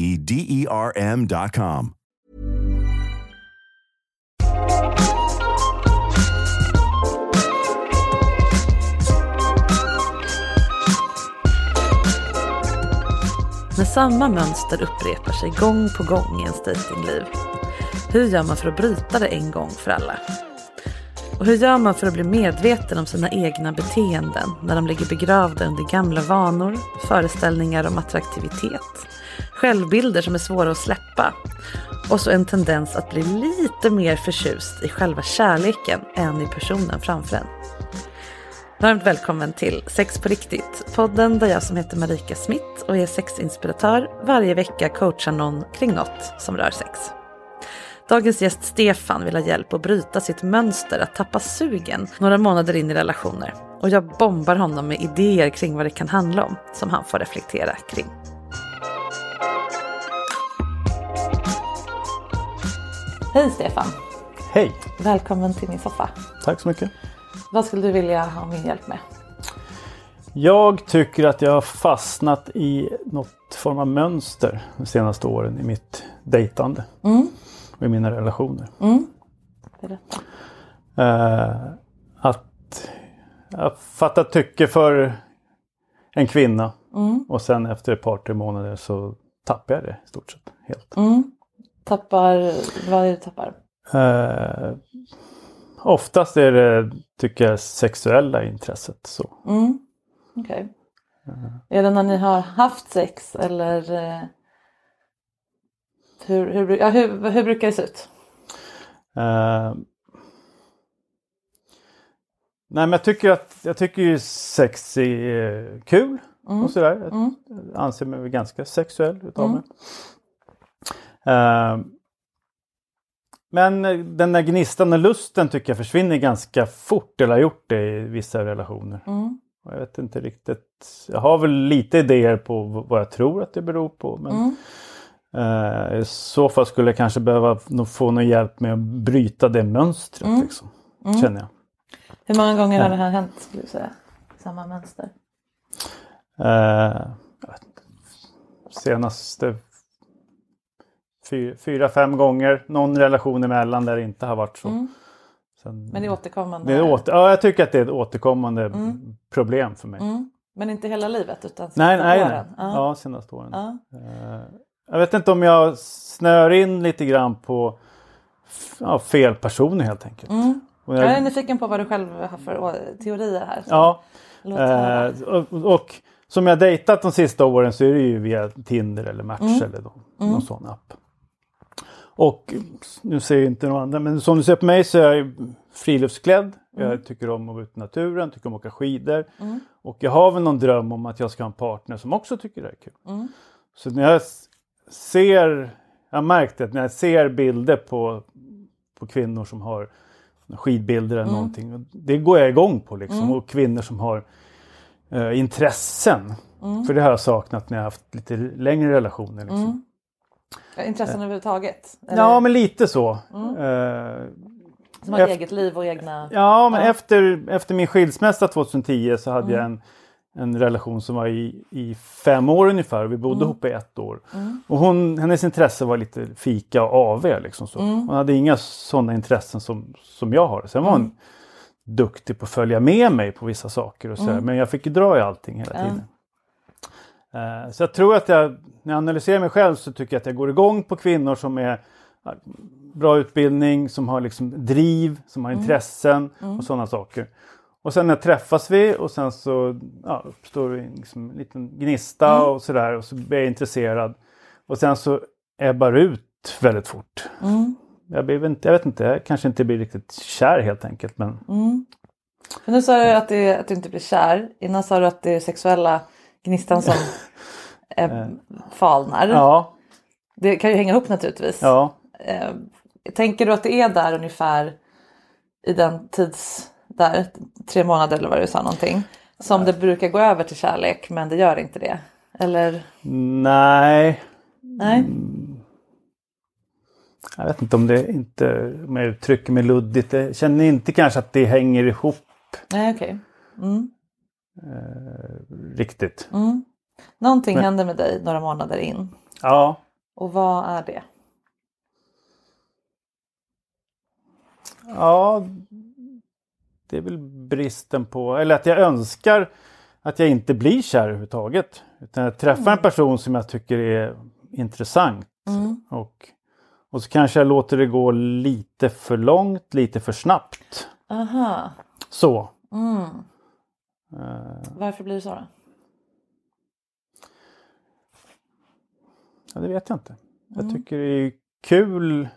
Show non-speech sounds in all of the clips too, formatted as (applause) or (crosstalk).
D E R M.com. När samma mönster upprepar sig gång på gång i ens dejtingliv. Hur gör man för att bryta det en gång för alla? Och hur gör man för att bli medveten om sina egna beteenden när de ligger begravda under gamla vanor, föreställningar om attraktivitet, självbilder som är svåra att släppa och så en tendens att bli lite mer förtjust i själva kärleken än i personen framför en. Varmt välkommen till Sex på riktigt, podden där jag som heter Marika Smith och är sexinspiratör varje vecka coachar någon kring något som rör sex. Dagens gäst Stefan vill ha hjälp att bryta sitt mönster att tappa sugen några månader in i relationer. Och jag bombar honom med idéer kring vad det kan handla om som han får reflektera kring. Hej Stefan! Hej! Välkommen till min soffa. Tack så mycket. Vad skulle du vilja ha min hjälp med? Jag tycker att jag har fastnat i något form av mönster de senaste åren i mitt dejtande. Och i mina relationer. Berätta. Eh, att jag fattar tycke för en kvinna. Och sen efter ett par, tre månader så tappar jag det i stort sett helt. Tappar, vad är det du tappar? Eh, oftast är det, tycker jag, sexuella intresset. Så. Okej. Är det när ni har haft sex eller eh, hur, hur, ja, hur, hur brukar det se ut? Eh, nej men jag tycker att jag tycker ju sex är eh, kul och sådär. Jag anser mig ganska sexuell utav mig. Eh, men den där gnistan och lusten tycker jag försvinner ganska fort eller har gjort det i vissa relationer. Och jag vet inte riktigt. Jag har väl lite idéer på vad jag tror att det beror på. Men eh, I så fall skulle jag kanske behöva få någon hjälp med att bryta det mönstret. Liksom, Känner jag. Hur många gånger har det här hänt skulle du säga? Samma mönster? Eh, senaste fyra, fem gånger. Någon relation emellan där det inte har varit så. Sen, Men det är återkommande? det är åter, ja, jag tycker att det är ett återkommande problem för mig. Mm. Men inte hela livet utan sista Nej, nej, nej. åren? Ja. Senaste åren. Ja. Eh, Jag vet inte om jag snör in lite grann på ja, fel personer helt enkelt. Mm. Jag jag- är nyfiken på vad du själv har för teorier här. Ja, eh, och, och som jag dejtat de sista åren så är det ju via Tinder eller Match Mm. eller då, någon sån app. Och nu ser jag inte några andra men som du ser på mig så är jag friluftsklädd. Mm. Jag tycker om att vara ute i naturen, tycker om att åka skidor. Och jag har väl någon dröm om att jag ska ha en partner som också tycker det är kul. Mm. Så när jag ser, jag har märkt det, när jag ser bilder på, på kvinnor som har skidbilder Mm. eller någonting. Det går jag igång på liksom. Och kvinnor som har eh, intressen. Mm. För det har jag saknat när jag haft lite längre relationer. Liksom. Ja, Intressen överhuvudtaget? Eller Ja, men lite så. Mm. Eh, Som har ett eget liv och egna... Ja, men Efter, efter min skilsmässa 2010 så hade jag en, en relation som var i, i fem år ungefär. Vi bodde ihop i ett år. Och hon, hennes intresse var lite fika och AV. Liksom så. Hon hade inga sådana intressen som, som jag har. Sen var hon duktig på att följa med mig på vissa saker. och så här, Men jag fick ju dra i allting hela tiden. Eh, Så jag tror att jag, när jag analyserar mig själv så tycker jag att jag går igång på kvinnor som är bra utbildning, som har liksom driv, som har intressen och sådana saker. Och sen när träffas vi och sen så ja, uppstår liksom en liten gnista och sådär och så blir jag intresserad. Och sen så ebbar ut väldigt fort. Jag, blir, jag vet inte, jag kanske inte blir riktigt kär helt enkelt. Men För nu sa du att, det, att du inte blir kär. Innan sa du att det är sexuella gnistan som (laughs) eh, falnar. ja, Det kan ju hänga ihop naturligtvis. ja. Eh, tänker du att det är där ungefär i den tids... Där, tre månader eller vad du sa någonting. Som det brukar gå över till kärlek men det gör inte det. Eller? Nej, Nej? Jag vet inte om det inte, om jag uttrycker mig luddigt. Jag känner inte kanske att det hänger ihop Nej okej. Mm. Riktigt. Mm. Någonting Nej. händer med dig några månader in. Ja, Och vad är det? ja, det är väl bristen på, eller att jag önskar att jag inte blir kär överhuvudtaget. Utan jag träffar en person som jag tycker är intressant. Och, och så kanske jag låter det gå lite för långt, lite för snabbt. Aha. Så. Mm. Eh, Varför blir det så då? Ja, det vet jag inte. Jag tycker det är kul.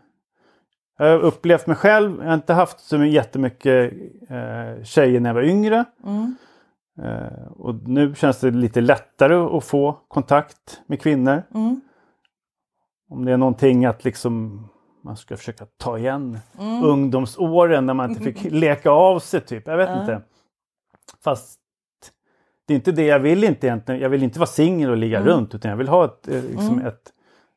Jag har upplevt mig själv. Jag har inte haft så jättemycket eh, tjejer när jag var yngre. Mm. Eh, och nu känns det lite lättare att få kontakt med kvinnor. Mm. Om det är någonting att liksom man ska försöka ta igen ungdomsåren när man inte (laughs) fick leka av sig typ. Jag vet inte. Fast det är inte det jag vill inte egentligen. Jag vill inte vara singel och ligga runt utan jag vill ha ett, eh, liksom ett,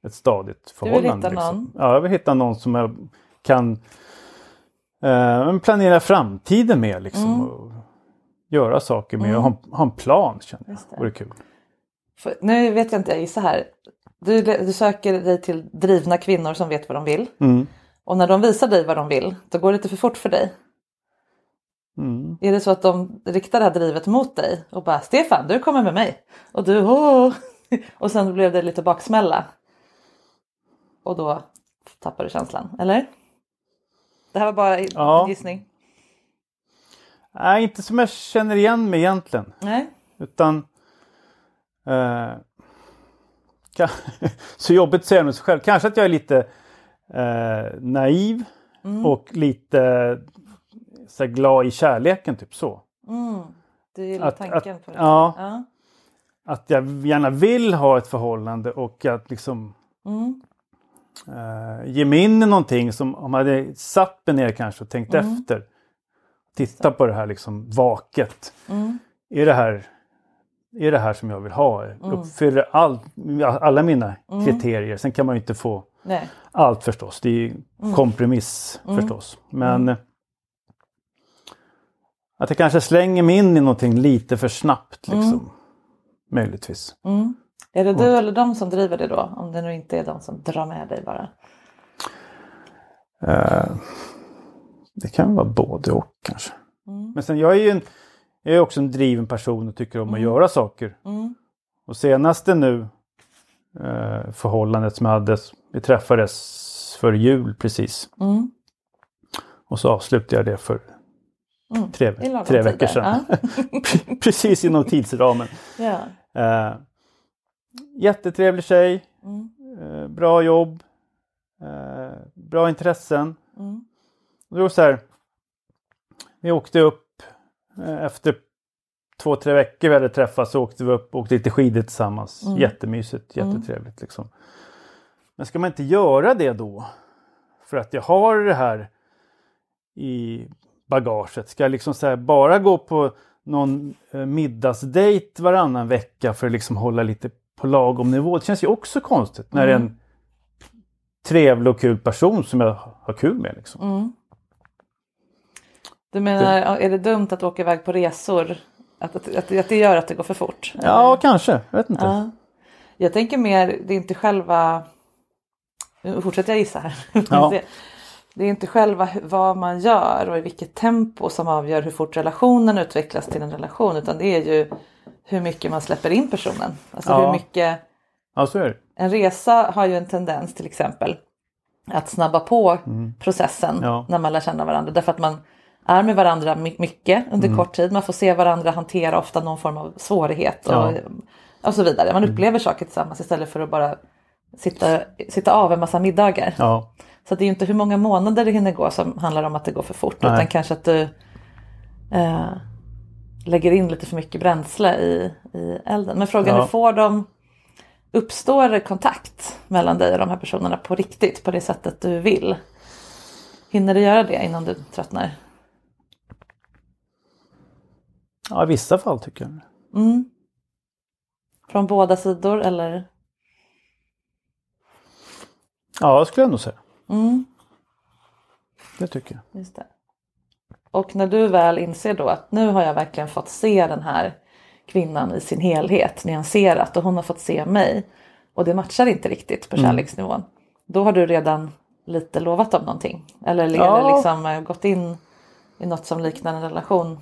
ett stadigt vill förhållande. hitta liksom. någon? Ja, jag vill hitta någon som jag kan eh, planera framtiden med liksom. Och göra saker med och ha, en- ha en plan känner jag. Just det. Vore kul. För, nu vet jag inte, jag gissar här. Du, du söker dig till drivna kvinnor som vet vad de vill. Mm. Och när de visar dig vad de vill, då går det lite för fort för dig. Mm. Är det så att de riktar det här drivet mot dig och bara Stefan, du kommer med mig. Och du åh. (laughs) Och sen blev det lite baksmälla. Och då tappar du känslan, eller? Det här var bara en Ja. gissning. Nej, inte som jag känner igen mig egentligen. Nej. Utan... Eh, (laughs) så jobbigt att säga med sig själv. Kanske att jag är lite eh, naiv och lite så här, glad i kärleken, typ så. Mm. Du gillar Att- tanken att- på det. ja. ja. Att jag gärna vill ha ett förhållande och att liksom Mm. eh, ge mig in i någonting som om jag hade satt mig ner kanske och tänkt Mm. efter. Titta på det här liksom vaket. Mm. Är det här är det här som jag vill ha? Mm. Uppfyller all, alla mina kriterier. Sen kan man ju inte få Nej. allt förstås. Det är ju Mm. kompromiss förstås. Men eh, att jag kanske slänger mig in i någonting lite för snabbt. Liksom. Möjligtvis. Mm. Är det du eller de som driver det då? Om det nu inte är de som drar med dig bara. Eh, Det kan vara både och kanske. Men sen jag är ju en, jag är också en driven person och tycker om att göra saker. Och senaste nu eh, förhållandet som jag hade, vi träffades för jul precis. Och så avslutade jag det för tre, I lagom tre veckor sedan. (laughs) precis inom tidsramen. (laughs) Ja. Eh, jättetrevlig tjej. Mm. Eh, bra jobb. Eh, bra intressen. Mm. Och det var så här. Vi åkte upp efter två, tre veckor vi hade träffats så åkte vi upp och åkte lite skidor tillsammans. Mm. Jättemysigt, jättetrevligt liksom. Men ska man inte göra det då? För att jag har det här i bagaget. Ska jag liksom här bara gå på någon eh, middagsdejt varannan vecka för att liksom hålla lite på lagom nivå? Det känns ju också konstigt när det är en trevlig och kul person som jag har kul med. Liksom. Du menar, är det dumt att åka iväg på resor? Att, att, att, att det gör att det går för fort? Ja, kanske. Jag vet inte. Ja. Jag tänker mer, det är inte själva... Nu fortsätter jag gissa här. Ja. (laughs) Det- är inte själva vad man gör och i vilket tempo som avgör hur fort relationen utvecklas till en relation utan det är ju hur mycket man släpper in personen. Alltså Ja. hur mycket... Ja, så är det. En resa har ju en tendens till exempel att snabba på processen Mm. Ja. när man lär känna varandra. Därför att man är med varandra my- mycket under Mm. kort tid. Man får se varandra hantera ofta någon form av svårighet och, Ja. Mm. och så vidare. Man upplever saker tillsammans istället för att bara sitta, sitta av en massa middagar. Ja, Så det är ju inte hur många månader det hinner gå som handlar om att det går för fort. Nej. Utan kanske att du eh, lägger in lite för mycket bränsle i, i elden. Men frågan Ja. är, får de, uppstår kontakt mellan dig och de här personerna på riktigt på det sättet du vill? Hinner du göra det innan du tröttnar? ja i vissa fall tycker jag. Mm. Från båda sidor eller? Ja, det skulle jag nog säga. Mm. Det tycker jag. Just det. Och när du väl inser då att nu har jag verkligen fått se den här kvinnan i sin helhet nyanserat och hon har fått se mig och det matchar inte riktigt på kärleksnivån. Då har du redan lite lovat dem någonting eller, eller Ja. liksom eh, gått in i något som liknar en relation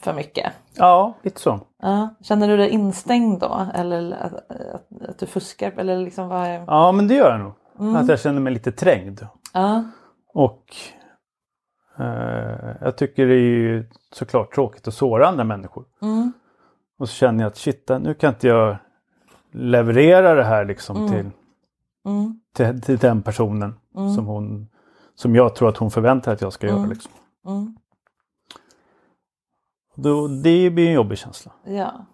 för mycket. Ja, lite så. Ja. Känner du dig instängd då eller att, att, att du fuskar eller liksom vad är... Ja, men det gör jag nog. Att jag känner mig lite trängd. Ja. Och eh, jag tycker det är ju såklart tråkigt att såra andra människor. Mm. Och så känner jag att shit, nu kan inte jag leverera det här liksom till, Mm. till, till den personen som, hon, som jag tror att hon förväntar att jag ska göra. Liksom. Mm. Då, det blir en jobbig känsla. Ja.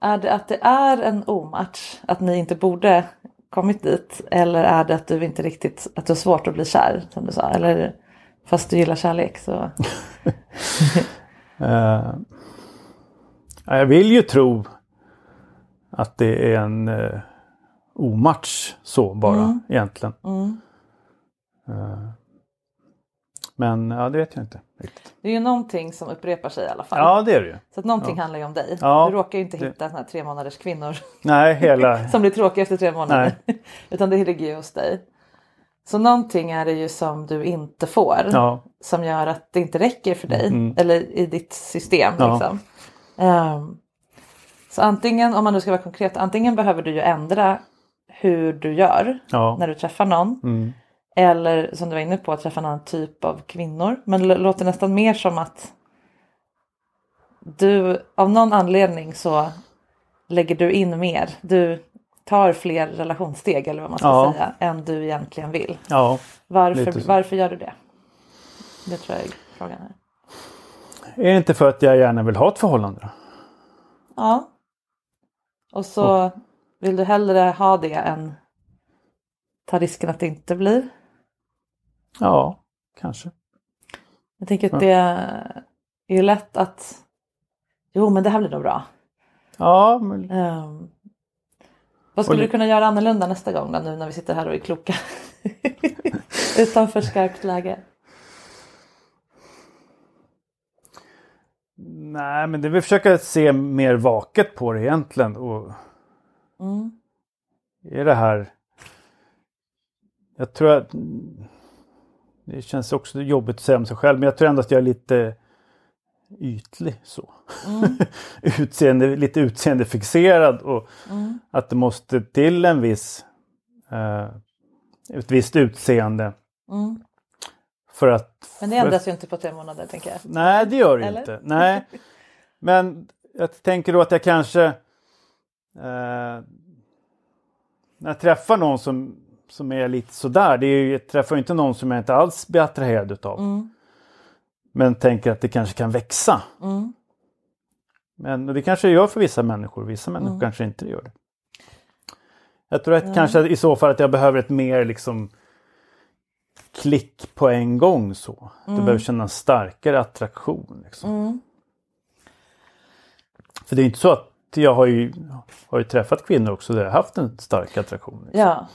Är det att det är en omatch, att ni inte borde kommit dit? Eller är det att du inte riktigt, att du har svårt att bli kär som du sa? Eller fast du gillar kärlek så... Ja, (laughs) jag vill ju tro att det är en uh, omatch så bara egentligen. Mm. Eh, men ja, det vet jag inte riktigt. Det är ju någonting som upprepar sig i alla fall. Ja, det är det ju. Så att någonting handlar ju om dig. Ja, du råkar ju inte det- hitta såna här tre månaders kvinnor Nej, hela... (laughs) som blir tråkiga efter tre månader. (laughs) Utan det ligger ju hos dig. Så någonting är det ju som du inte får. Ja, som gör att det inte räcker för dig Mm. eller i ditt system. Ja. Liksom. Ehm, så antingen, om man nu ska vara konkret, antingen behöver du ju ändra hur du gör ja. när du träffar någon. Mm. Eller som du var inne på, att träffa en annan typ av kvinnor. Men det låter nästan mer som att du av någon anledning så lägger du in mer. Du tar fler relationssteg eller vad man ska Ja. säga än du egentligen vill. ja. Varför, varför gör du det? Det tror jag är frågan här. Är det inte för att jag gärna vill ha ett förhållande? Ja. Och så vill du hellre ha det än ta risken att det inte blir. Ja, kanske. Jag tänker att det är ju lätt att jo men det här blir nog bra. Ja, men... Ehm, vad skulle Och du kunna göra annorlunda nästa gång då, nu när vi sitter här och är kloka? (laughs) Utanför skarpt läge. Nej, men det vill försöka se mer vaket på det egentligen. Och Mm. är det här... Jag tror att... det känns också jobbigt att säga om sig själv men jag tror ändå att jag är lite ytlig så. Mm. (laughs) Utseende, lite utseendefixerad och Mm. att det måste till en viss eh, ett visst utseende Mm. för att... Men det ändras ju inte på tre månader tänker jag. Nej, det gör det Eller? inte. Nej. (laughs) Men jag tänker då att jag kanske... Eh, när jag träffar någon som, som är lite sådär. Det är jag träffar inte någon som jag inte alls blir attraherad utav. Mm. Men tänker att det kanske kan växa. Mm. Men det kanske det gör för vissa människor. Vissa människor Mm. kanske inte gör det. Jag tror att kanske i så fall att jag behöver ett mer liksom klick på en gång så. Att jag behöver känna en starkare attraktion. Liksom. Mm. För det är inte så att jag har ju, har ju träffat kvinnor också där jag haft en stark attraktion. Liksom. Ja,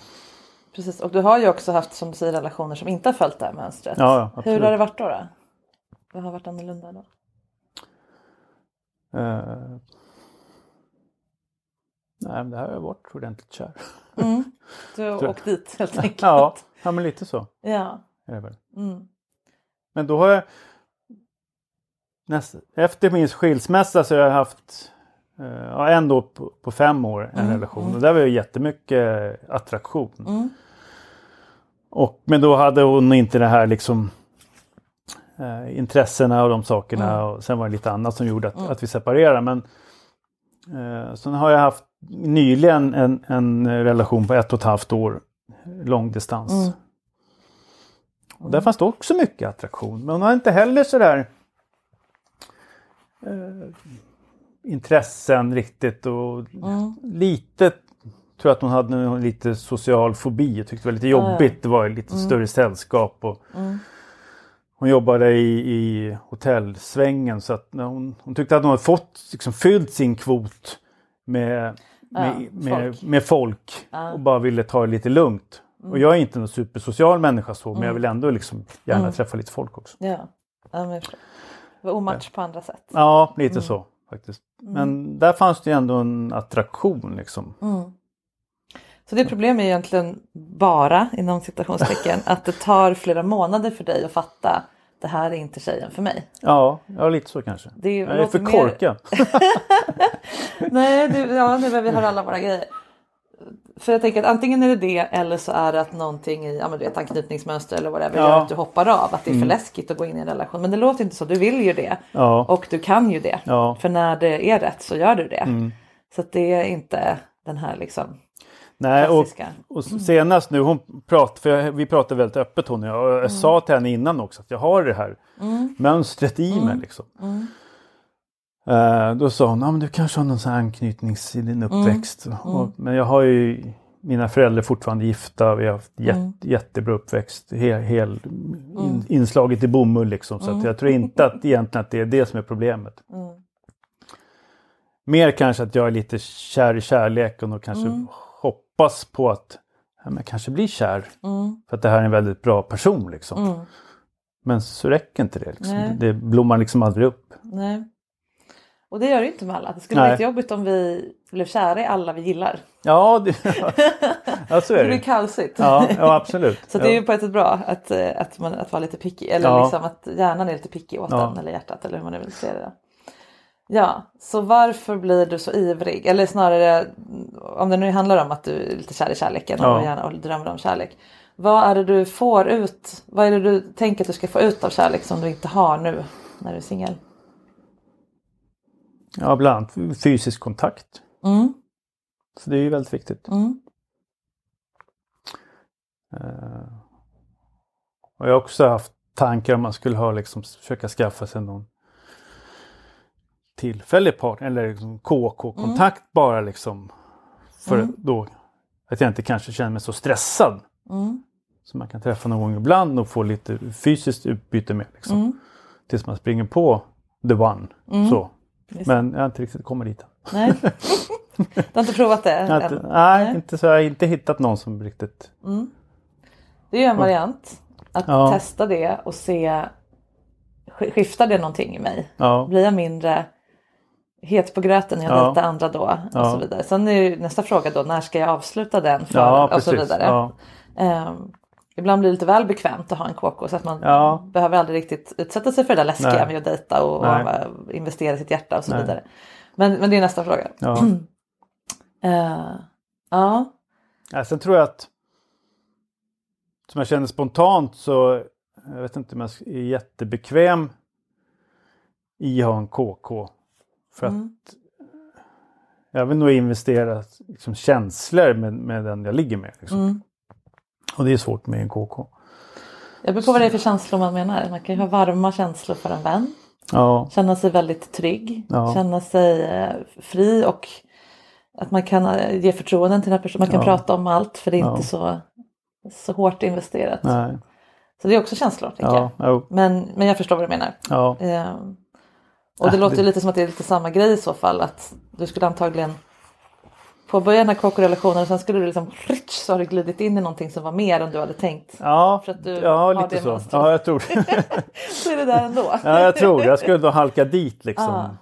precis. Och du har ju också haft som du säger relationer som inte har följt det här mönstret. Ja, absolut. Hur har det varit då? då? Vad har varit annorlunda då? Eh, nej, men det här har jag varit ordentligt kär. (laughs) Du har åkt dit helt (laughs) enkelt. ja, ja, men lite så ja. är det väl. Mm. Men då har jag näst, efter min skilsmässa så har jag haft eh, ja, en då på, på fem år en relation och där var ju jättemycket attraktion. Mm. Och, men då hade hon inte det här liksom eh, intressena och de sakerna och sen var det lite annat som gjorde att, att vi separerade. Men eh, sen har jag haft nyligen en, en relation på ett och ett halvt år långdistans. Och där fanns det också mycket attraktion. Men hon har inte heller sådär eh, intressen riktigt och lite tror jag att hon hade lite social fobi och tyckte det var lite jobbigt. Det var lite större sällskap. Och Hon jobbade i, i hotellsvängen så att när hon, hon tyckte att hon hade fått liksom, fyllt sin kvot med, med, med, med folk och bara ville ta det lite lugnt. Och jag är inte någon supersocial människa så men jag vill ändå liksom gärna träffa lite folk också. Ja. ja men var omatch på andra sätt. Ja, lite så faktiskt. Men där fanns det ju ändå en attraktion liksom. Så det problem är egentligen bara inom citationstecken (laughs) att det tar flera månader för dig att fatta det här är inte tjejen för mig. Ja, ja lite så kanske. Det jag är för mer- korkad. (laughs) Nej, det, ja, nu vi har alla våra grejer. För jag tänker att antingen är det det eller så är det att någonting i ja, men du vet, anknytningsmönster eller whatever Ja. gör att du hoppar av. Att det är för läskigt att gå in i en relation. Men det låter inte så. Du vill ju det. Ja. Och du kan ju det. Ja. För när det är rätt så gör du det. Så att det är inte den här liksom. Nej, och, klassiska. och senast nu, hon prat, för jag, vi pratade väldigt öppet hon och jag. Och jag sa till henne innan också att jag har det här mönstret i mig. Liksom. Eh, då sa hon, ah, men du kanske har någon sån här anknytnings i din uppväxt. Och, men jag har ju mina föräldrar fortfarande gifta. Vi har haft jät, jättebra uppväxt. Hel, hel, in, inslaget i bomull liksom. Så jag tror inte att egentligen att det är det som är problemet. Mer kanske att jag är lite kär i kärleken och kanske hoppas på att ja, jag kanske blir kär. För att det här är en väldigt bra person liksom. Men så räcker inte det. Liksom. Det blommar liksom aldrig upp. Nej. Och det gör det inte med alla. Det skulle Nej. vara jobbigt om vi blev kära i alla vi gillar. Ja, det, (laughs) ja så är Det det. blir kaosigt. Ja, ja absolut. (laughs) Så det är ju på ett sätt bra att, eh, att, man, att vara lite picky. Eller Ja. liksom att hjärnan är lite picky åt Ja. den. Eller hjärtat eller hur man nu vill se det. Ja, så varför blir du så ivrig? Eller snarare om det nu handlar om att du är lite kär i kärleken och, Ja. gärna, och drömmer om kärlek. Vad är det du får ut? Vad är det du tänker att du ska få ut av kärlek som du inte har nu när du är singel? Ja, bland annat fysisk kontakt. Mm. Så det är ju väldigt viktigt. Mm. Eh, och jag har också haft tankar om man skulle ha liksom försöka skaffa sig någon tillfällig partner eller liksom KK-kontakt bara liksom. För då att jag inte kanske känner mig så stressad. Mm. Så man kan träffa någon gång ibland och få lite fysiskt utbyte med. Liksom. Mm. Tills man springer på the one. Så. Men jag har inte riktigt kommit dit. Nej. Du har inte provat det inte, nej, Inte så jag har inte hittat någon som riktigt... Det är ju en variant. Att Ja. testa det och se sk- skiftar det någonting i mig? Ja, Blir jag mindre het på gröten jag Ja. dejtar andra då? Och Ja. så vidare. Sen är ju nästa fråga då, när ska jag avsluta den? För, ja och så vidare. Ja. Ehm, ibland blir det lite väl bekvämt att ha en KK så att man Ja. behöver aldrig riktigt utsätta sig för det där läskiga Nej. med att dejta och, och eh, investera sitt hjärta och så Nej. vidare. Men, men det är nästa fråga. Ja. (clears throat) Eh, ja. Ja, sen tror jag att som jag känner spontant så jag vet inte om jag är jättebekväm i att ha en KK. För att jag vill nog investera liksom, känslor med, med den jag ligger med. Liksom. Och det är svårt med en KK. Jag beror på vad det är för känslor man menar. Man kan ju ha varma känslor för en vän. Ja, Känna sig väldigt trygg. Ja. Känna sig eh, fri och att man kan eh, ge förtroenden till den här personen. Man kan Ja. prata om allt för det är inte så, så hårt investerat. nej. Så det är också känslor. Tänker Ja, jag. Men, men jag förstår vad du menar. ja, Eh, och det Äh, låter det- lite som att det är lite samma grej i så fall. Att du skulle antagligen påbörja den här KK-relationen och sen skulle du liksom ritsch, så har du glidit in i någonting som var mer än du hade tänkt. ja, För att du ja lite så. mönstret. Ja, jag tror (laughs) (laughs) Så är det där ändå. ja, jag tror. Jag skulle då halka dit liksom. Ja.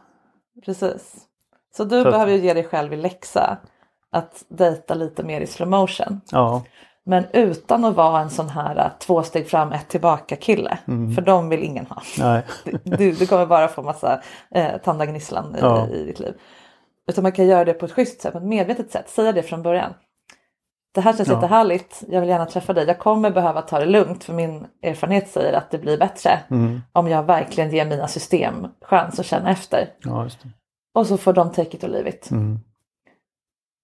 Precis. Så du Så att- behöver ju ge dig själv i läxa att dejta lite mer i slow motion. Ja, Men utan att vara en sån här äh, två steg fram, ett tillbaka kille. Mm. För de vill ingen ha. (laughs) Du, du kommer bara få massa eh, tandagnisslan i, Ja. i ditt liv. Utan man kan göra det på ett schysst sätt, på ett medvetet sätt. Säga det från början. Det här känns Ja. jättehärligt, jag vill gärna träffa dig. Jag kommer behöva ta det lugnt för min erfarenhet säger att det blir bättre Mm. om jag verkligen ger mina system chans att känna efter. Ja. Och så får de take it leave it. Mm.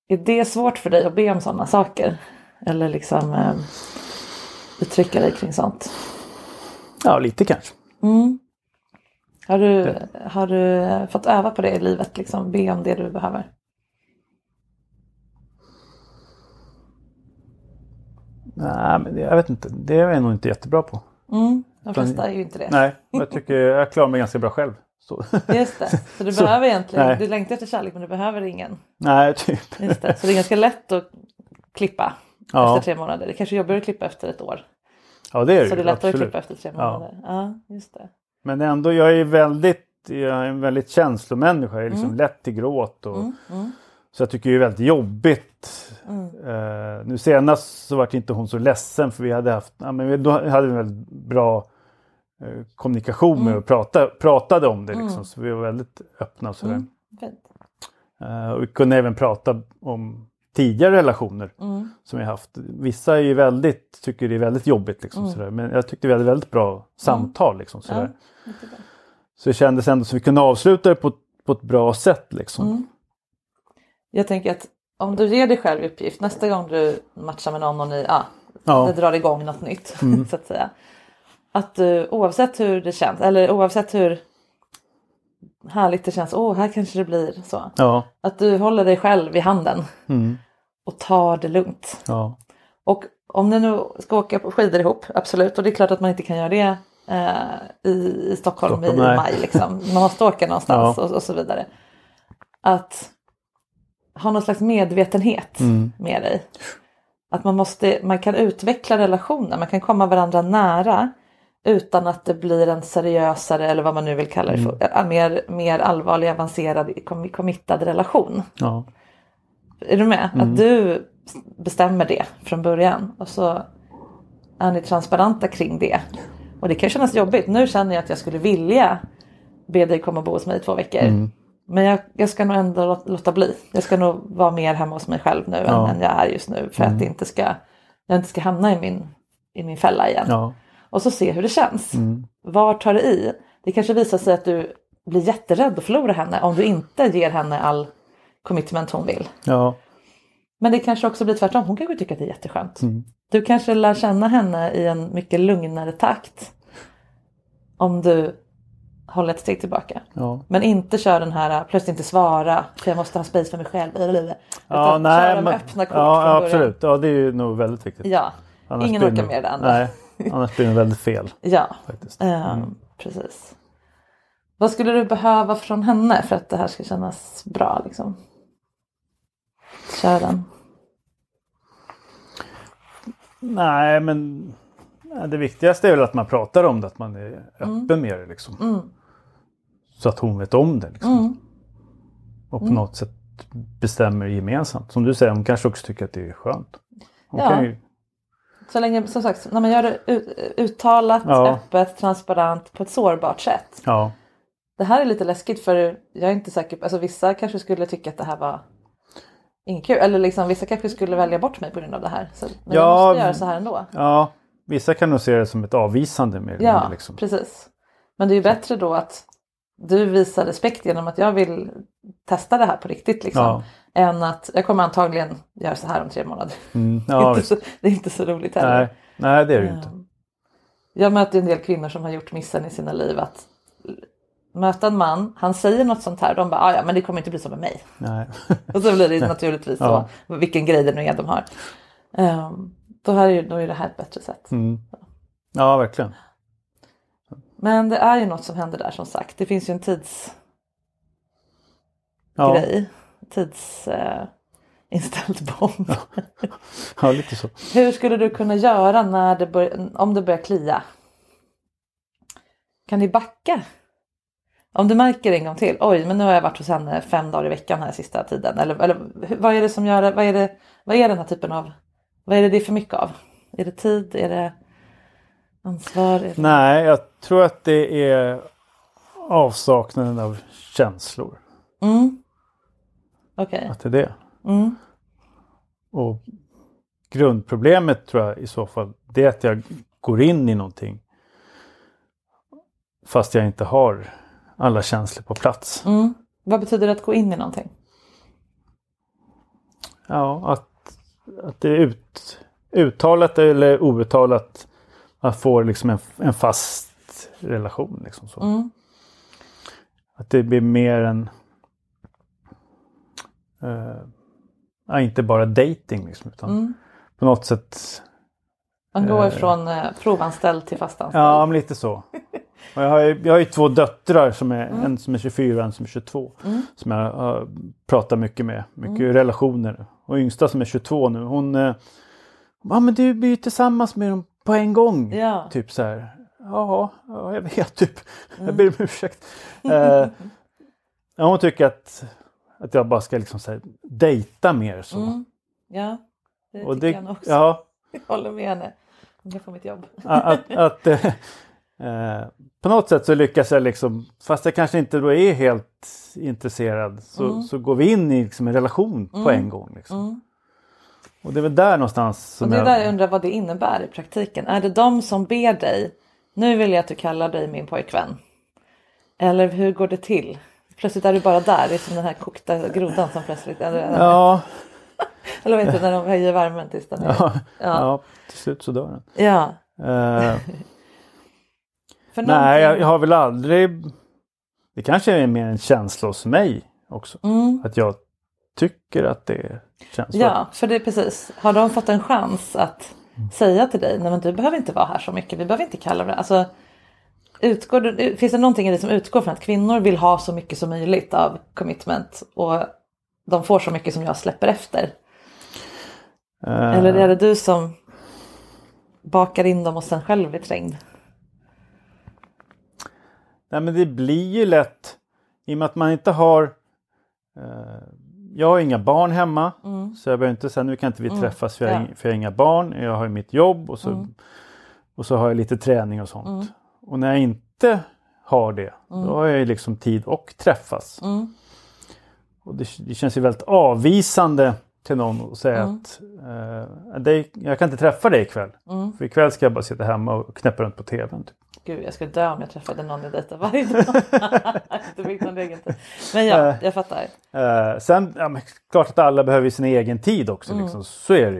Är det svårt för dig att be om sådana saker? Eller liksom eh, uttrycka dig kring sånt? Ja, lite kanske. Mm. Har, du, har du fått öva på det i livet? Liksom, be om det du behöver? Nej, men det, jag vet inte. Det är jag nog inte jättebra på. Mm. De flesta är ju inte det. Nej, men jag (laughs) tycker jag klarar mig ganska bra själv. Så. Just det. (laughs) Så du Så, behöver egentligen, nej. du längtar efter kärlek men du behöver ingen. Nej, typ. Just det. Så det är ganska lätt att klippa Ja. efter tre månader. Det kanske är jobbigare att klippa efter ett år. Ja, det är Så det är det lättare att absolut. klippa efter tre Ja. månader. Ja, just det. Men ändå, jag är väldigt, jag är en väldigt känslomänniska. Jag är liksom lätt till gråt. Och, Så jag tycker det är väldigt jobbigt. Eh, nu senast så var inte hon så ledsen för vi hade haft, ja, men vi- då hade vi en väldigt bra eh, kommunikation med och prata, pratade om det liksom. Så vi var väldigt öppna och sådär. Eh, och vi kunde även prata om tidigare relationer som vi haft. Vissa är ju väldigt, tycker det är väldigt jobbigt liksom. Sådär. Men jag tyckte vi hade väldigt bra samtal liksom. Sådär. Så det kändes ändå som vi kunde avsluta det på, på ett bra sätt liksom. Jag tänker att om du ger dig själv uppgift nästa gång du matchar med någon och ni ja, Ja. det drar igång något nytt (laughs) så att säga. Att du oavsett hur det känns eller oavsett hur härligt det känns, åh här kanske det blir så. Ja, Att du håller dig själv i handen och tar det lugnt. ja, Och om ni nu ska åka på skidor ihop, absolut. Och det är klart att man inte kan göra det eh, i, i Stockholm, Stockholm, i nej. maj. Liksom. Man måste åka någonstans Ja. och, och så vidare. Att ha någon slags medvetenhet Mm. med dig. Att man, måste, man kan utveckla relationer, man kan komma varandra nära utan att det blir en seriösare eller vad man nu vill kalla det Mm. för, äh, mer, mer allvarlig, avancerad, com- committad relation. ja. Är du med? Mm. Att du bestämmer det från början och så är ni transparenta kring det. Och det kan kännas jobbigt. Nu känner jag att jag skulle vilja be dig komma och bo hos mig i två veckor. Mm. Men jag, jag ska nog ändå låt- låta bli. Jag ska nog vara mer hemma hos mig själv nu Ja. Mm. än, än jag är just nu. För att det inte ska, jag inte ska hamna i min, i min fälla igen. ja. Och så se hur det känns. Mm. Var tar det i? Det kanske visar sig att du blir jätterädd att förlora henne om du inte ger henne all commitment hon vill. ja. Men det kanske också blir tvärtom. Hon kanske tycker att det är jätteskönt. Mm. Du kanske lär känna henne i en mycket lugnare takt. Om du håller ett steg tillbaka. ja. Men inte kör den här plötsligt inte svara för jag måste ha space för mig själv. Utan Ja, nej, de men, öppna kort ja, från ja, början. absolut. Ja, det är ju nog väldigt viktigt. Ja, Annars ingen orkar med det andra. Nej, (laughs) annars blir det väldigt fel Ja, faktiskt. eh, precis. Vad skulle du behöva från henne för att det här ska kännas bra? Liksom? Kör den. Nej, men det viktigaste är väl att man pratar om det, att man är Mm. öppen med det. Liksom. Så att hon vet om det. Liksom. Mm. Och på något sätt bestämmer gemensamt. Som du säger, hon kanske också tycker att det är skönt. Hon Ja. kan ju, Så länge, som sagt, när man gör det ut, uttalat, Ja. öppet, transparent på ett sårbart sätt. Ja. Det här är lite läskigt för jag är inte säker på, alltså vissa kanske skulle tycka att det här var inget kul. Eller liksom vissa kanske skulle välja bort mig på grund av det här. Så, men jag Ja, måste göra så här ändå. ja. Vissa kan nog se det som ett avvisande mer Ja, mindre, liksom. precis. Men det är ju bättre då att du visar respekt genom att jag vill testa det här på riktigt. Liksom, Ja. Än att jag kommer antagligen göra så här om tre månader. Mm, (laughs) det, är ja, inte visst. så, det är inte så roligt heller. Nej. Nej, det är det ju inte. Ehm, Jag möter en del kvinnor som har gjort missen i sina liv att möta en man, han säger något sånt här, de bara "Ah, ja men det kommer inte bli så med mig. Nej. (laughs) Och så blir det naturligtvis Ja. så, vilken grej det nu är de har. Um, då, här är, ju- då är det här ett bättre sätt. Mm. Ja, verkligen. Men det är ju något som händer där som sagt. Det finns ju en tidsgrej. Ja, Tids eh, bomb. ja lite så. Hur skulle du kunna göra när det bör, om det börjar klia? Kan ni backa? Om du märker en gång till, oj men nu har jag varit hos henne fem dagar i veckan här sista tiden. Eller, eller vad är det som gör det, vad är det, vad är den här typen av, vad är det det är för mycket av? Är det tid, är det ansvar? Är det... Nej, jag tror att det är avsaknaden av känslor. Mm. Okej. Att det är det. Mm. Och grundproblemet tror jag i så fall det är att jag går in i någonting fast jag inte har alla känslor på plats. Mm. Vad betyder det att gå in i någonting? Ja, att, att det är ut, uttalat eller outtalat att få liksom en, en fast relation. Liksom så. Mm. Att det blir mer en... eh, inte bara dating liksom, utan Mm. på något sätt... Man går Eh. från eh, provanställd till fastanställd. Ja, men lite så. (laughs) Och jag, har ju, jag har ju två döttrar, som är, Mm. en som är 24 och en som är 22. Som jag har pratat mycket med. Mycket relationer. Och yngsta som är 22 nu, hon... eh, Ja men du blir ju tillsammans med dem på en gång. Ja. Typ så här. Ja, ja jag vet typ. Mm. Jag ber om ursäkt. Eh, (laughs) hon tycker att, att jag bara ska liksom så här, dejta mer så. Mm. Ja, det Och tycker det, jag också. ja, (laughs) Jag håller med henne. Hon kan få mitt jobb. att, (laughs) att eh, eh, på något sätt så lyckas jag liksom, fast jag kanske inte då är helt intresserad, så, så går vi in i liksom en relation på en gång. Liksom. Och det är väl där någonstans som Och det är jag, där jag undrar vad det innebär i praktiken. Är det de som ber dig, nu vill jag att du kallar dig min pojkvän? Eller hur går det till? Plötsligt är du bara där, det är som den här kokta grodan som plötsligt... (laughs) Eller, Ja, eller heter det, när de höjer värmen tills den är... ja, Ja. ja, till slut så dör den. ja. (laughs) För nej, jag, någonting- jag har väl aldrig... Det kanske är mer en känsla hos mig också. Mm. Att jag tycker att det känns. Ja, för det är precis. Har de fått en chans att säga till dig, nej men du behöver inte vara här så mycket, vi behöver inte kalla det. Alltså, utgår finns det någonting i det som utgår från att kvinnor vill ha så mycket som möjligt av commitment och de får så mycket som jag släpper efter? Eh, Eller är det du som bakar in dem och sen själv blir trängd? Nej men det blir ju lätt i och med att man inte har eh, Jag har inga barn hemma så jag behöver inte säga nu kan inte vi träffas för jag, Ja. för jag har inga barn. Jag har ju mitt jobb och så, och så har jag lite träning och sånt. Och när jag inte har det då har jag ju liksom tid och träffas. Och det, det känns ju väldigt avvisande till någon att säga att eh, dig, jag kan inte träffa dig ikväll. För ikväll ska jag bara sitta hemma och knäppa runt på tvn. Typ. Gud, jag skulle dö om jag träffade någon jag dejtar varje dag. (laughs) det fick någon egen tid. Men ja, jag fattar. Eh, sen, ja, men klart att alla behöver sin egen tid också. Liksom. Så är det ju.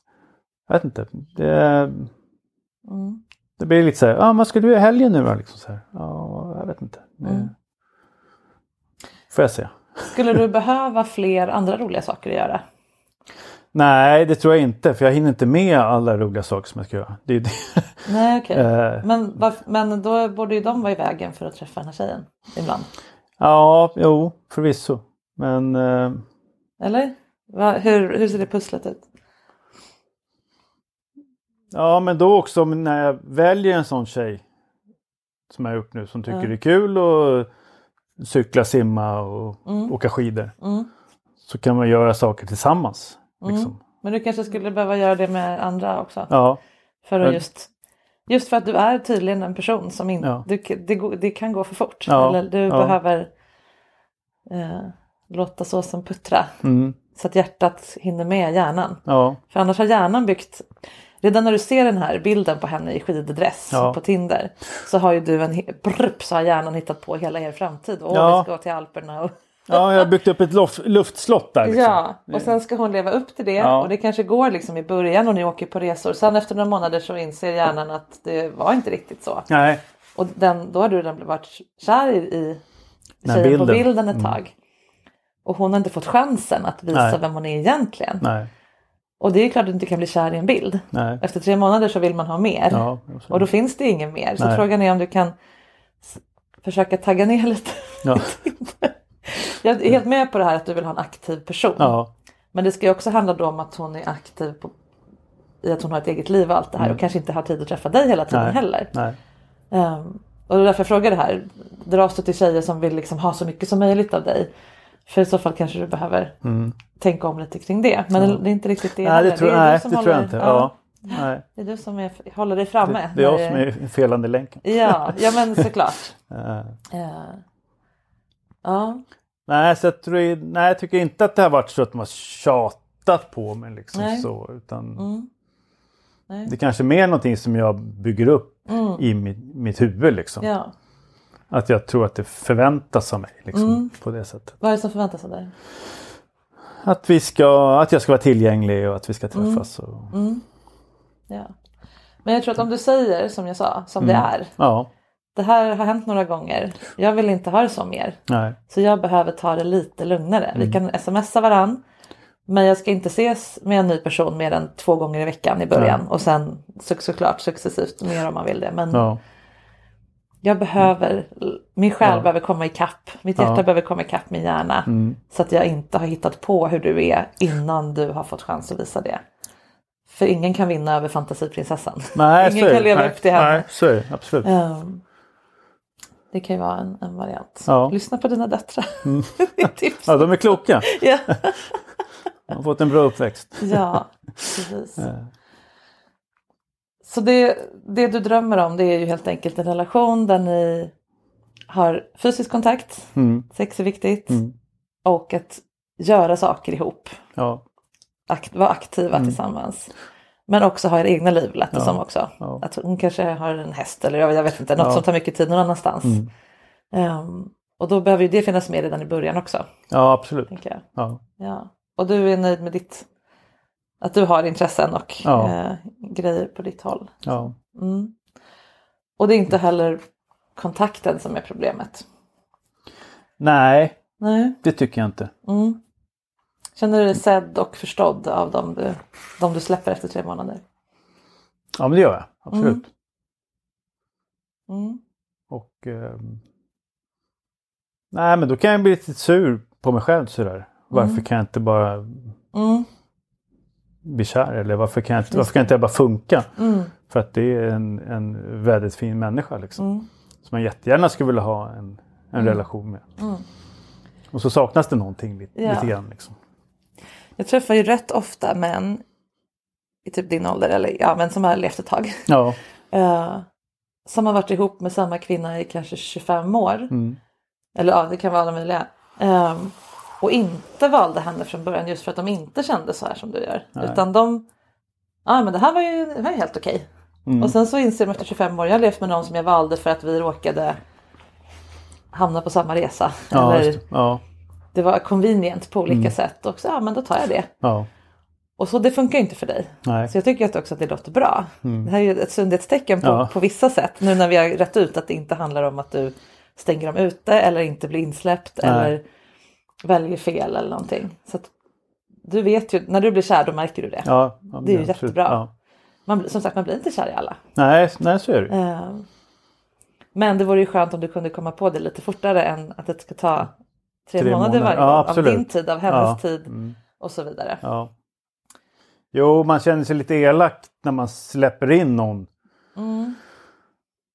Jag vet inte. Det, det blir lite så här, ah, vad ska du göra i helgen nu då? Liksom så här. Ja, jag vet inte. Det, Mm. Får jag se. Skulle du behöva fler andra roliga saker att göra? Nej, det tror jag inte. För jag hinner inte med alla roliga saker som jag ska göra. Det är det. Nej okej. (laughs) Eh. Men, varf- men då borde ju de vara i vägen för att träffa den här tjejen ibland. Ja, jo, förvisso. Men eh, Eller? Va, hur, hur ser det pusslet ut? Ja, men då också när jag väljer en sån tjej som jag har gjort nu som tycker det är kul att cykla, simma och åka skidor. Mm. Så kan man göra saker tillsammans. Liksom. Men du kanske skulle behöva göra det med andra också? Ja, För att just, just för att du är tydligen en person som inte, Ja. det, det kan gå för fort. Ja, Eller du ja. behöver eh, låta såsen puttra. mm, Så att hjärtat hinner med hjärnan. ja, För annars har hjärnan byggt Redan när du ser den här bilden på henne i skiddress Ja. på Tinder så har ju du en brupp, så har hjärnan hittat på hela er framtid. Åh, Ja. vi ska gå till Alperna. Och... ja, jag har byggt upp ett lof- luftslott där. Liksom. Ja, och sen ska hon leva upp till det Ja. och det kanske går liksom i början och ni åker på resor. Sen efter några månader så inser hjärnan att det var inte riktigt så. Nej, Och den, då har du redan varit kär i, i tjejen på bilden. bilden ett Mm. tag. Och hon har inte fått chansen att visa Nej. vem hon är egentligen. nej, Och det är klart att du inte kan bli kär i en bild. nej. Efter tre månader så vill man ha mer. Ja, Och då finns det ingen mer. Så Nej. frågan är om du kan försöka tagga ner (laughs) lite. ja, Jag är helt med på det här att du vill ha en aktiv person. ja, Men det ska ju också handla om att hon är aktiv på, i att hon har ett eget liv och allt det här och kanske inte har tid att träffa dig hela tiden Mm. nej, heller. nej. Ehm, och det är därför jag frågar det här. Dras du till tjejer som vill liksom ha så mycket som möjligt av dig? För i så fall kanske du behöver tänka om lite kring det. Men det är inte riktigt det Mm. Nej, det tror, är du nej, det tror jag håller- inte. Ja, Ja. Nej. Det är du som är, håller dig framme. Det, det är jag som är felande länken. Ja, ja men såklart. (laughs) Eh, ja, nej, så jag, tror, nej, jag tycker inte att det har varit så att de har tjatat på mig. Liksom Nej. så, utan Mm. Nej. Det kanske är mer någonting som jag bygger upp i mitt, mitt huvud. Liksom. ja. Att jag tror att det förväntas av mig liksom, Mm. på det sättet. Vad är det som förväntas av dig? Att, vi ska, att jag ska vara tillgänglig och att vi ska träffas. Och, Ja. Men jag tror att om du säger som jag sa, som det är. ja, Det här har hänt några gånger. Jag vill inte ha det så mer. nej, Så jag behöver ta det lite lugnare. Mm. Vi kan smsa varann. Men jag ska inte ses med en ny person mer än två gånger i veckan i början. Och sen så, såklart successivt mer om man vill det. Men ja, jag behöver, min själ Ja. behöver komma ikapp. Mitt hjärta Ja. behöver komma ikapp min hjärna. Mm. Så att jag inte har hittat på hur du är innan du har fått chans att visa det. För ingen kan vinna över fantasiprinsessan. (laughs) nej, ingen så kan leva nej, upp till henne. Nej, så är absolut. Ehm, Det kan ju vara en, en variant. Ja. Lyssna på dina döttrar. (laughs) (laughs) Tips. Ja, de är kloka. ja. De har fått en bra uppväxt. ja, precis. Så det, det du drömmer om det är ju helt enkelt en relation där ni har fysisk kontakt, Mm. sex är viktigt Mm. och att göra saker ihop. Ja. Akt, vara aktiva tillsammans. Men också ha era egna liv lät det Mm. Ja, som också. ja. Att hon kanske har en häst eller jag jag vet inte, något som tar mycket tid någon annanstans. Mm. Ehm, och då behöver ju det finnas med redan i början också. ja, absolut. Ja. Ja. Och du är nöjd med ditt, att du har intressen och Ja. eh, grejer på ditt håll. Ja. Mm. Och det är inte heller kontakten som är problemet. Nej, Nej. det tycker jag inte. Mm. Känner du dig sedd och förstådd av dem du, de du släpper efter tre månader? Ja, men det gör jag. Absolut. Mm. Och ehm, Nej, men då kan jag bli lite sur på mig själv sådär. Varför Mm. kan jag inte bara Mm. Bli kär? Eller varför kan jag inte, varför kan inte jag bara funka? Mm. För att det är en, en väldigt fin människa liksom. Mm. Som man jättegärna skulle vilja ha en, en Mm. relation med. Mm. Och så saknas det någonting lite, Ja. lite grann. Liksom. Jag träffar ju rätt ofta män i typ din ålder, eller ja men som har levt ett tag. Ja. (laughs) Eh, som har varit ihop med samma kvinna i kanske 25 år. Mm. Eller ja, det kan vara alla möjliga. Ehm, och inte valde henne från början just för att de inte kände så här som du gör. Nej. Utan de, ja men det här var ju, det var ju helt okej. Mm. Och sen så inser de efter 25 år, jag har levt med någon som jag valde för att vi råkade hamna på samma resa. Ja, Eller ja. det var convenient på olika Mm. sätt. Och så, ja men då tar jag det. ja. Och så det funkar inte för dig. Nej. Så jag tycker att också att det låter bra. Mm. Det här är ju ett sundhetstecken på, Ja. på vissa sätt. Nu när vi har rätt ut att det inte handlar om att du stänger dem ute eller inte blir insläppt Nej. eller väljer fel eller någonting. Så du vet ju, när du blir kär då märker du det. Ja, ja, det är ju absolut. jättebra. Ja. Man, som sagt, man blir inte kär i alla. Nej, nej, så är det. Eh, Men det vore ju skönt om du kunde komma på det lite fortare än att det ska ta tre, Tre månader, månader. varje Ja, gång. Av din tid, av hennes Ja. tid Mm. och så vidare. Ja. Jo, man känner sig lite elak när man släpper in någon Mm.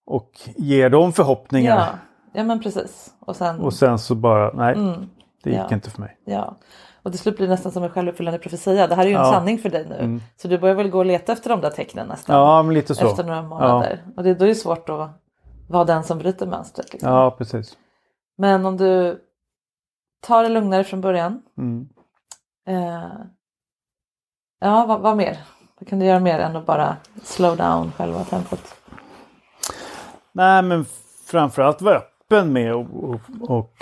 och ger dem förhoppningar. Ja, ja men precis. Och sen, Och sen så bara, nej, Mm. Det gick Ja. inte för mig. ja. Och till slut blir det nästan som en självuppfyllande profetia. Det här är ju en Ja. sanning för dig nu. Mm. Så du börjar väl gå och leta efter de där tecknen nästan. Ja, men lite så. Efter några månader. Och det, då är det svårt att vara den som bryter mönstret. Liksom. Ja, precis. Men om du tar det lugnare från början. Mm. Eh, ja, vad, vad mer? Vad kan du göra mer än att bara slow down själva tempot? Nej, men framförallt vara öppen med och, och, och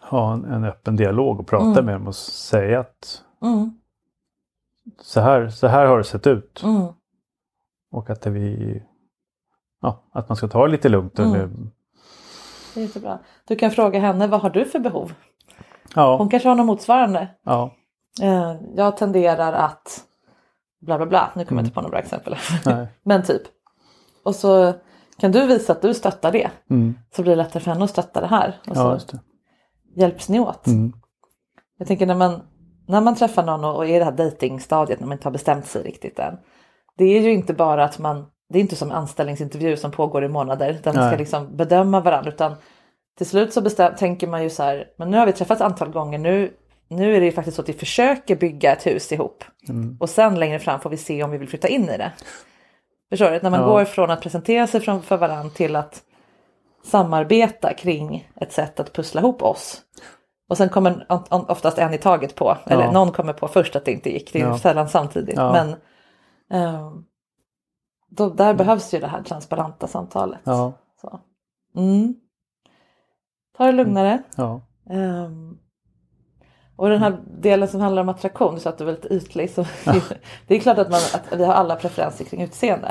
ha en, en öppen dialog och prata Mm. med dem och säga att Mm, så här, så här har det sett ut. mm, Och att vi ja, att man ska ta det lite lugnt. Mm. Eller, det är jättebra. Du kan fråga henne, vad har du för behov? ja, Hon kanske har något motsvarande. ja, Eh, jag tenderar att bla bla bla, nu kommer jag inte på några bra exempel. Mm. nej. (laughs) Men typ. Och så kan du visa att du stöttar det. Mm, Så blir det lättare för henne att stötta det här. Och ja, så. Hjälps ni åt. Mm, Jag tänker när man, när man träffar någon och, och är i det här datingstadiet när man inte har bestämt sig riktigt än. Det är ju inte bara att man, det är inte som en anställningsintervju som pågår i månader. Där man ska liksom bedöma varandra. Utan till slut så bestäm, tänker man ju så här, men nu har vi träffats ett antal gånger. Nu, nu är det ju faktiskt så att vi försöker bygga ett hus ihop. mm, Och sen längre fram får vi se om vi vill flytta in i det. Förstår du? När man Ja. går från att presentera sig för varandra till att samarbeta kring ett sätt att pussla ihop oss. Och sen kommer oftast en i taget på, eller Ja. någon kommer på först att det inte gick, det är Ja. sällan samtidigt. Ja. Men ehm, då, där behövs ju det här transparenta samtalet. ja, Så. Mm. Ta det lugnare. ja, Ehm, och den här delen som handlar om attraktion, sa att du var lite ytlig. Så (laughs) det är klart att, man, att vi har alla preferenser kring utseende.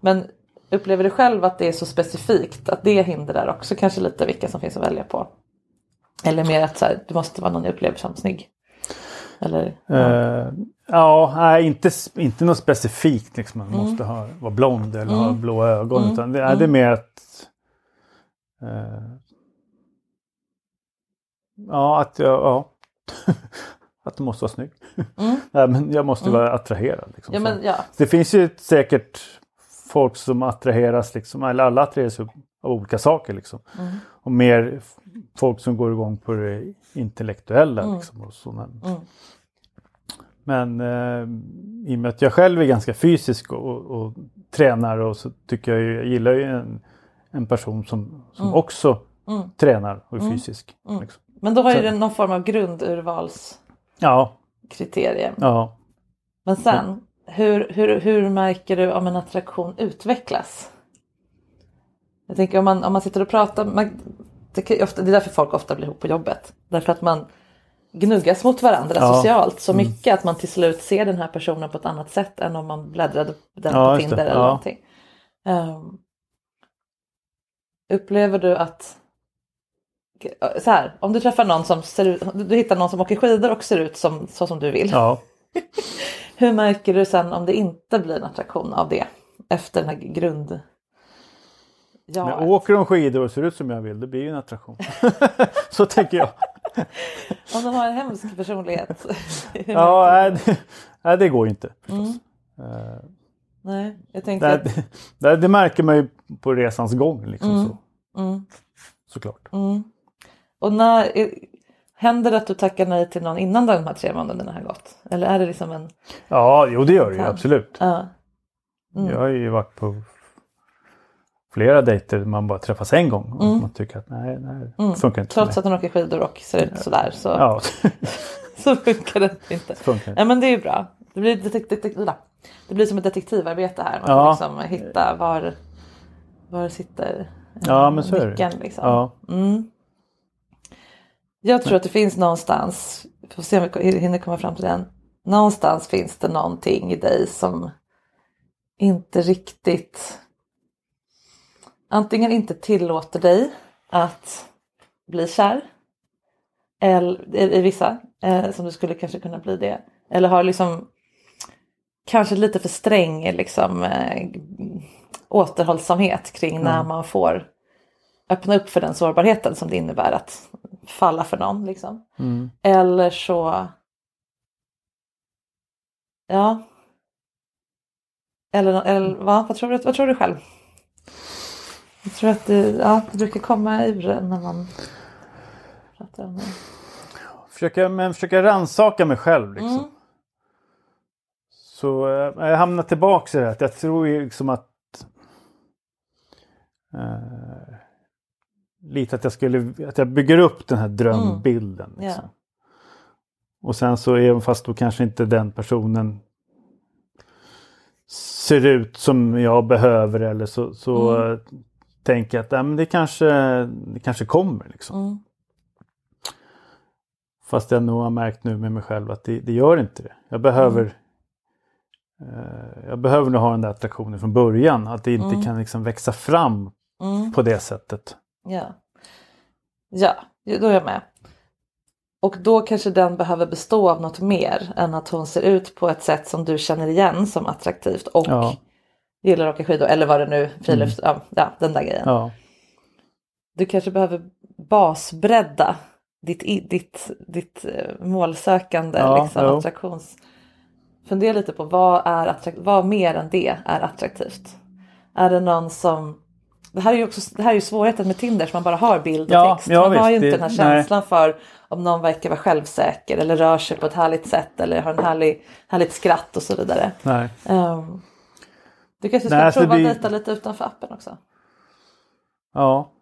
Men upplever du själv att det är så specifikt att det hindrar också kanske lite vilka som finns att välja på? Eller mer att så här, du måste vara någon jag upplever som snygg? Eller, ja. Eh, ja, nej, inte, inte något specifikt. Liksom. Man Mm. måste ha, vara blond eller ha Mm. blå ögon. Mm. Utan det, är det är mer att... eh, ja, att jag... Ja. (laughs) att du måste vara snygg. Mm. (laughs) ja, men jag måste Mm. vara attraherad. Liksom, ja, men, ja. Det finns ju säkert folk som attraheras, liksom, eller alla attraheras av olika saker. Liksom. Och mer folk som går igång på det intellektuella. Liksom, och sådana. Men eh, i och med att jag själv är ganska fysisk och, och tränar och så tycker jag, ju, jag gillar ju en, en person som, som också tränar och är fysisk. Liksom. Men då har ju den någon form av grundurvalskriterium. Ja, ja. Men sen, hur, hur, hur märker du om en attraktion utvecklas? Jag tänker om man, om man sitter och pratar, man, det, ofta, det är därför folk ofta blir ihop på jobbet. Därför att man gnuggas mot varandra Ja. socialt så mycket att man till slut ser den här personen på ett annat sätt än om man bläddrade den Ja, på. Tinder eller Ja. någonting. Ehm, upplever du att så här, om du träffar någon som ser ut, du du hittar någon som åker skidor och ser ut som, så som du vill. ja. (laughs) Hur märker du sen om det inte blir en attraktion av det? Efter den här grund... Ja, Men åker de skidor och ser ut som jag vill, det blir ju en attraktion. (laughs) så tänker jag. om de har en hemsk personlighet. (laughs) Ja, nej, det, nej, det går ju inte. du? Eh, Nej, jag tänker det, att... det, det märker man ju på resans gång. Liksom, så. Mm, Såklart. och när, är- händer det att du tackar nej till någon innan de här tre månaderna har gått? Eller är det liksom en... Ja, jo det gör det ju Ja. absolut. Ja, Jag har ju varit på flera dejter man bara träffas en gång. Och man tycker att nej, nej det funkar inte Mm. trots att hon åker skidor och ser ut sådär så, Ja, (laughs) så funkar det inte. (laughs) funkar. Nej men det är ju bra. Det blir, detek- detek- det blir som ett detektivarbete här. Man Ja. får liksom hitta var, var sitter Ja, men så är det. Liksom. Ja. Jag tror att det finns någonstans, vi får se om vi hinner komma fram till den. Någonstans finns det någonting i dig som inte riktigt antingen inte tillåter dig att bli kär. Eller, i, vissa, eh, som du skulle kanske kunna bli det. Eller har liksom kanske lite för sträng liksom, eh, återhållsamhet kring när man får öppna upp för den sårbarheten som det innebär att falla för någon. Liksom. Mm. Eller så... Ja. Eller, eller vad, vad, tror du, vad tror du själv? Jag tror att det, ja, det brukar komma ur när man pratar om det. Försöka, men försöka rannsaka mig själv. Liksom. Mm. Så eh, jag hamnar tillbaka i det här. Jag tror ju liksom att eh, lite att jag skulle att jag bygger upp den här drömbilden. Mm. Liksom. Och sen så även fast då kanske inte den personen ser ut som jag behöver eller så, så Mm. tänker jag att ja, men det, kanske, det kanske kommer. Liksom. Mm. Fast jag nog har märkt nu med mig själv att det, det gör inte det. Jag behöver eh, jag behöver nog ha den där attraktionen från början. Att det inte kan liksom växa fram Mm. på det sättet. Ja. ja, då är jag med. Och då kanske den behöver bestå av något mer än att hon ser ut på ett sätt som du känner igen som attraktivt och Ja. gillar att åka skidor eller vad det nu frilufts... Ja, ja, den där grejen. Ja, Du kanske behöver basbredda ditt, ditt, ditt eh, målsökande, Ja, liksom, jo. attraktions... Fundera lite på vad, är attrakt... vad mer än det är attraktivt. Är det någon som... Det här är ju, också, det här är svårigheten med Tinder som man bara har bild och Ja, text. ja, man har ju visst, inte det- den här nej. känslan för om någon verkar vara självsäker eller rör sig på ett härligt sätt eller har en härlig, härligt skratt och så vidare. nej. Um, du kanske ska Nej, alltså prova blir- att dejta lite utanför appen också. Ja,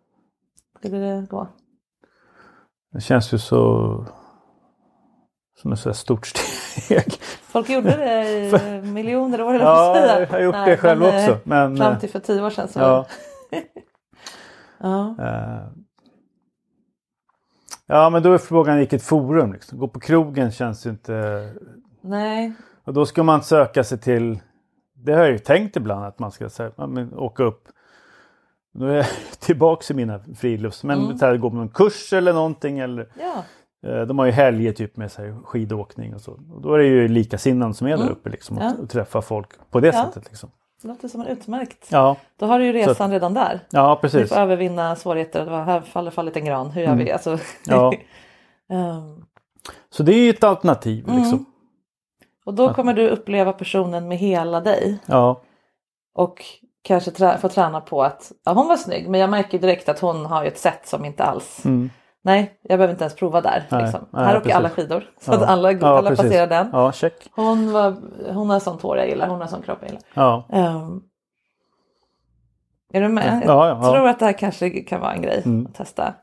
Skulle det gå? det känns ju så som ett stort steg. Folk gjorde det (laughs) i miljoner år eller Ja, jag har gjort Nej, det själv men, eh, också. Men, Fram eh, till för tio år sedan så. ja, Ja. eh, ja, men då är frågan vilket forum. Liksom. Gå på krogen känns ju inte... Nej. Och då ska man söka sig till... Det har jag ju tänkt ibland att man ska här, men, åka upp. Nu är jag (laughs) tillbaka i mina frilufts... Men Mm. så här, gå på någon kurs eller någonting. Eller, Ja. eh, de har ju helger typ med så skidåkning och så. Och då är det ju likasinnande som är där uppe liksom. Och, Mm. Ja. och träffa folk på det Ja. sättet. Liksom. Det låter som en utmärkt. Ja, Då har du ju resan redan där. ja Du precis. får övervinna svårigheter. Här faller fallit en gran. Hur gör vi? Alltså, Mm. Ja. (laughs) ehm, Så det är ju ett alternativ. Mm. Liksom. och då kommer du uppleva personen med hela dig. Ja, Och kanske trä, få träna på att ja, hon var snygg men jag märker direkt att hon har ju ett sätt som inte alls Mm. Nej, jag behöver inte ens prova där. Nej, liksom. nej, här åker precis. alla skidor. Så Ja. att alla, Ja, alla precis. passerar den. Ja, check. Hon, var, hon har sånt hår jag gillar, hon har sån kropp jag gillar. Ja. Ehm, är du med? Ja, Jag ja, ja. tror att det här kanske kan vara en grej Mm. att testa.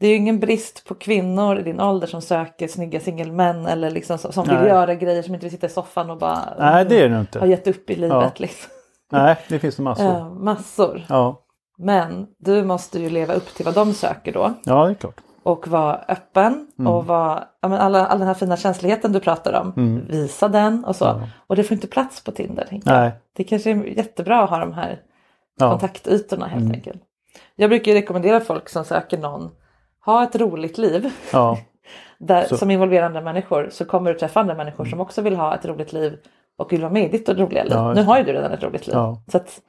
Det är ju ingen brist på kvinnor i din ålder som söker snygga singelmän eller liksom som, vill Nej. göra grejer som inte vill sitta i soffan och bara Nej, det är det inte. har gett upp i livet. Liksom. Nej, det finns massor. Eh, massor. Ja. Men du måste ju leva upp till vad de söker då. ja, det är klart. och vara öppen Mm. och vara, ja, alla, all den här fina känsligheten du pratar om, Mm. visa den och så. Ja. Och det får inte plats på Tinder. Nej. Det kanske är jättebra att ha de här Ja. kontaktytorna helt Mm. enkelt. Jag brukar ju rekommendera folk som söker någon, ha ett roligt liv Ja. (laughs) där, som involverar andra människor så kommer du träffa andra människor som också vill ha ett roligt liv och vill vara med i ditt roliga liv. Ja, nu har ju du redan ett roligt liv. Så att,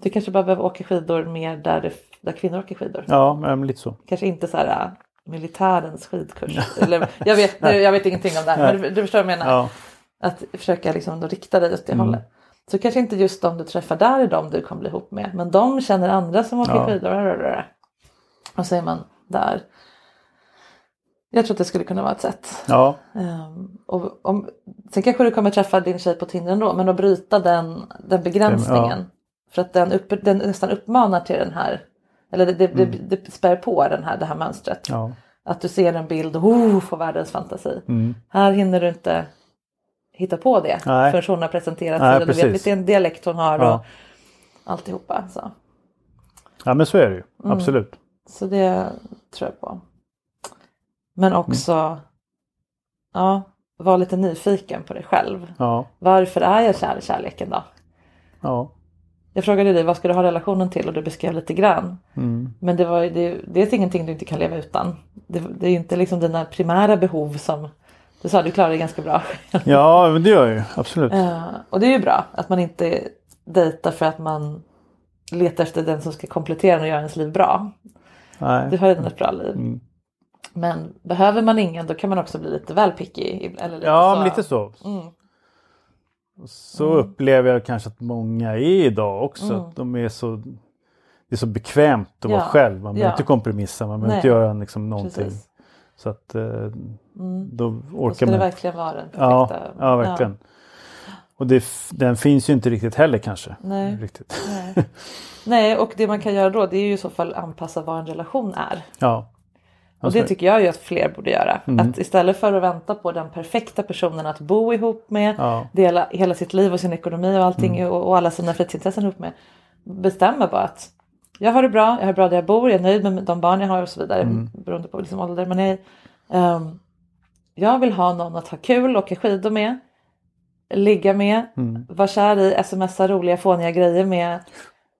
du kanske bara behöver åka skidor mer där, det, där kvinnor åker skidor. Ja, lite så. Kanske inte så här äh, militärens skidkurs. Eller, jag, vet, (laughs) jag vet ingenting om det här, men du, du förstår vad jag menar. Ja. Att försöka liksom rikta dig åt det Mm. hållet. Så kanske inte just de du träffar där är de du kommer bli ihop med. Men de känner andra som åker Ja. skidor. Och så är man där. Jag tror att det skulle kunna vara ett sätt. Ja. Ehm, och om, sen kanske du kommer träffa din tjej på Tinder ändå. Men att bryta den, den begränsningen. För att den, upp, den nästan uppmanar till den här. Eller det, det, det, det spär på den här, det här mönstret. Mm. Ja. Att du ser en bild och oh, får världens fantasi. Mm. Här hinner du inte hitta på det Nej. förrän hon har presenterat sig du vet vilken dialekt hon har Ja. och alltihopa. Så. ja, men så är det ju. Mm. Absolut. så det tror jag på. Men också ja, var lite nyfiken på dig själv. Ja. Varför är jag kär i kärleken då? Ja. Jag frågade dig vad ska du ha relationen till och du beskrev lite grann. Mm. Men det var det, det är ingenting du inte kan leva utan. Det, det är inte liksom dina primära behov som du sa, du klarar dig ganska bra. (laughs) Ja, men det gör jag ju. Absolut. Eh, och det är ju bra att man inte dejtar för att man letar efter den som ska komplettera och göra ens liv bra. Nej. Du har redan ett bra liv. Mm. Men behöver man ingen då kan man också bli lite väl picky. Eller lite Ja, så. lite så. Mm. Så Mm. upplever jag kanske att många är idag också. Mm. Att de är så, det är så bekvämt att vara Ja. själv. Man behöver Ja. inte kompromissa, man behöver inte göra liksom någonting. Precis. Så att eh, Mm. då Då orkar ska det man. verkligen vara den perfekta. Ja, ja, verkligen. Och det, den finns ju inte riktigt heller kanske. Nej. Riktigt. Nej. Nej, och det man kan göra då det är ju i så fall anpassa vad en relation är. Ja. Och det tycker jag ju att fler borde göra. Mm. Att istället för att vänta på den perfekta personen att bo ihop med, Ja. dela hela sitt liv och sin ekonomi och allting Mm. och, och alla sina fritidsintressen ihop med. Bestämma bara att jag har det bra, jag har det bra där jag bor, jag är nöjd med de barn jag har och så vidare. Mm. Beroende på liksom ålder man är. Ehm, jag vill ha någon att ha kul, åka skidor med, ligga med, Mm. vara kär i, smsa roliga fåniga grejer med.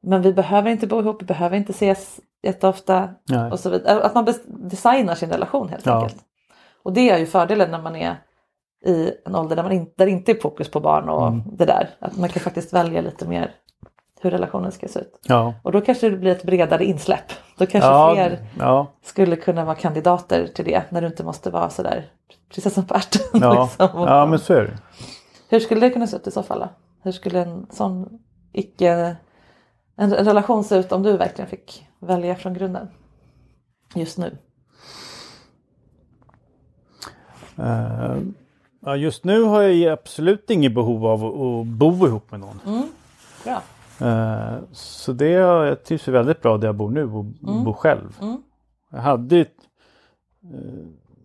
Men vi behöver inte bo ihop, vi behöver inte ses jätteofta. Nej. Och så vidare. Att man designar sin relation helt Ja. enkelt. Och det är ju fördelen när man är i en ålder där, man inte, där det inte är fokus på barn och Mm. det där. Att man kan faktiskt välja lite mer hur relationen ska se ut. Ja. Och då kanske det blir ett bredare insläpp. Då kanske Ja, fler ja. skulle kunna vara kandidater till det när du inte måste vara sådär prinsessan på ärten. (laughs) Ja. liksom. ja, men så är det. Hur skulle det kunna se ut i så fall? Då? Hur skulle en sån icke en, relation se ut om du verkligen fick välja från grunden? Just nu. Ja, just nu har jag absolut inget behov av att, bo ihop med någon. Mm. Bra. Eh, så det, jag trivs väldigt bra där jag bor nu och Mm. bor själv. Mm. Jag hade ju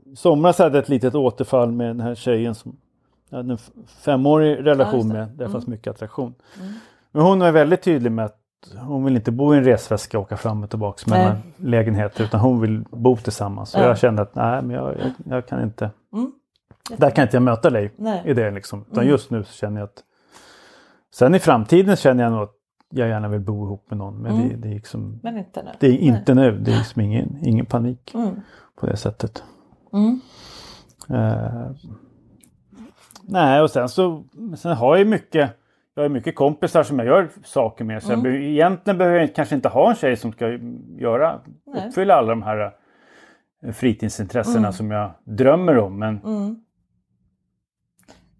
i somras hade jag ett litet återfall med den här tjejen som jag hade en femårig Ja, relation det. med. Där Mm. fanns mycket attraktion. Mm. Men hon var väldigt tydlig med att hon vill inte bo i en resväska och åka fram och tillbaka Nej. mellan lägenheter utan hon vill bo tillsammans. Och Ja. jag kände att nej, men jag, jag, jag kan inte. Mm. Där kan inte jag möta dig Nej. i det liksom. Utan Mm. just nu så känner jag att Sen i framtiden känner jag nog att jag gärna vill bo ihop med någon. Men Mm. det, det är liksom Men inte nu. Det är inte nu. Det är liksom ingen, ingen panik Mm. på det sättet. Mm. Eh, nej och sen så sen har jag mycket jag har mycket kompisar som jag gör saker med. Så jag Mm. be, egentligen behöver jag kanske inte ha en tjej som ska göra, Nej. uppfylla alla de här eh, fritidsintressena Mm. som jag drömmer om. Men Mm.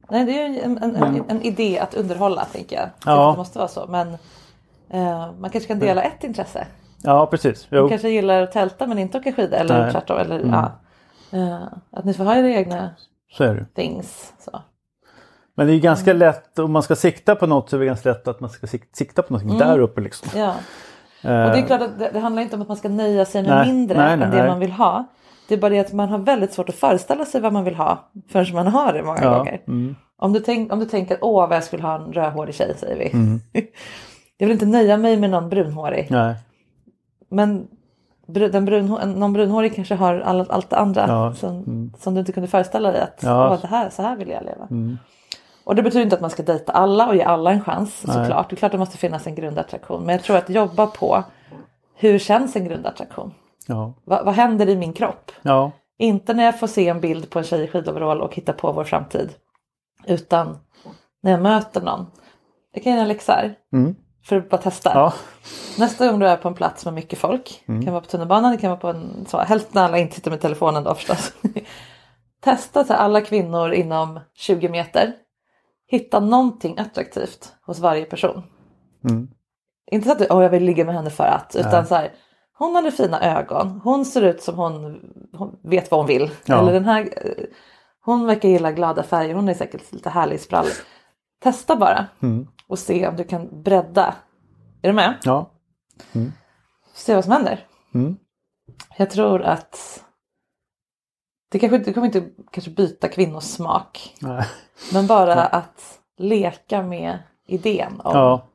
Nej, det är ju en, en, en, en idé att underhålla tänker jag. Ja. Det måste vara så. Men eh, man kanske kan dela ett intresse. Ja, precis. Jo. Man kanske gillar att tälta men inte åka skidor. Eller tvärtom. Eller, Mm. ja. Eh, att ni får ha era egna Så är det. things. Så. Men det är ganska Mm. lätt, om man ska sikta på något så är det ganska lätt att man ska sik- sikta på något Mm. där uppe liksom. Ja. Eh, Och det är klart att det, det handlar inte om att man ska nöja sig med Nej, mindre nej, än nej, det nej. man vill ha. Det är bara det att man har väldigt svårt att föreställa sig vad man vill ha förrän man har det många ja, gånger. mm, Om, du tänk, om du tänker åh vad jag skulle ha en rödhårig tjej säger vi. mm, (laughs) Jag vill inte nöja mig med någon brunhårig. nej, Men den brunhå- någon brunhårig kanske har all, allt det andra Ja, som, mm. som du inte kunde föreställa dig att Ja. det här, så här vill jag leva. Mm, Och det betyder inte att man ska dejta alla och ge alla en chans Nej. såklart. Det är klart det måste finnas en grundattraktion. Men jag tror att jobba på hur känns en grundattraktion? ja, Va, vad händer i min kropp? ja, Inte när jag får se en bild på en tjej i skidoverall och hitta på vår framtid. Utan när jag möter någon. Jag kan läxa här. mm, För att bara testa. ja, Nästa gång du är på en plats med mycket folk. Det kan vara på tunnelbanan, det kan vara på en så. Helst när alla inte sitter med telefonen då förstås. (laughs) Testa så alla kvinnor inom 20 meter. Hitta någonting attraktivt hos varje person. mm, Inte så att åh jag vill ligga med henne för att. Utan Nej. så här, hon hade fina ögon. Hon ser ut som hon, hon vet vad hon vill. Ja. Eller den här, eh, hon verkar gilla glada färger. Hon är säkert lite härlig sprallig. Testa bara mm, och se om du kan bredda. Är du med? ja, Se vad som händer. mm, Jag tror att det kanske inte, kommer inte kanske byta kvinnors smak. nej, Men bara att leka med idén om ja,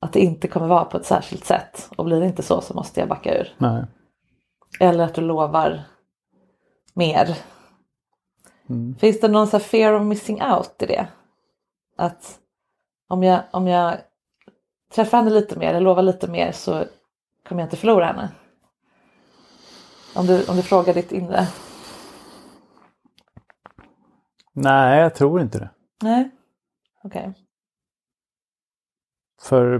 att det inte kommer vara på ett särskilt sätt. Och blir det inte så så måste jag backa ur. nej, Eller att du lovar mer. mm, Finns det någon så fear of missing out i det? Att om jag, om jag träffar henne lite mer, eller lovar lite mer så kommer jag inte förlora henne. Om du, om du frågar ditt inre. Nej, jag tror inte det. Nej, okej. För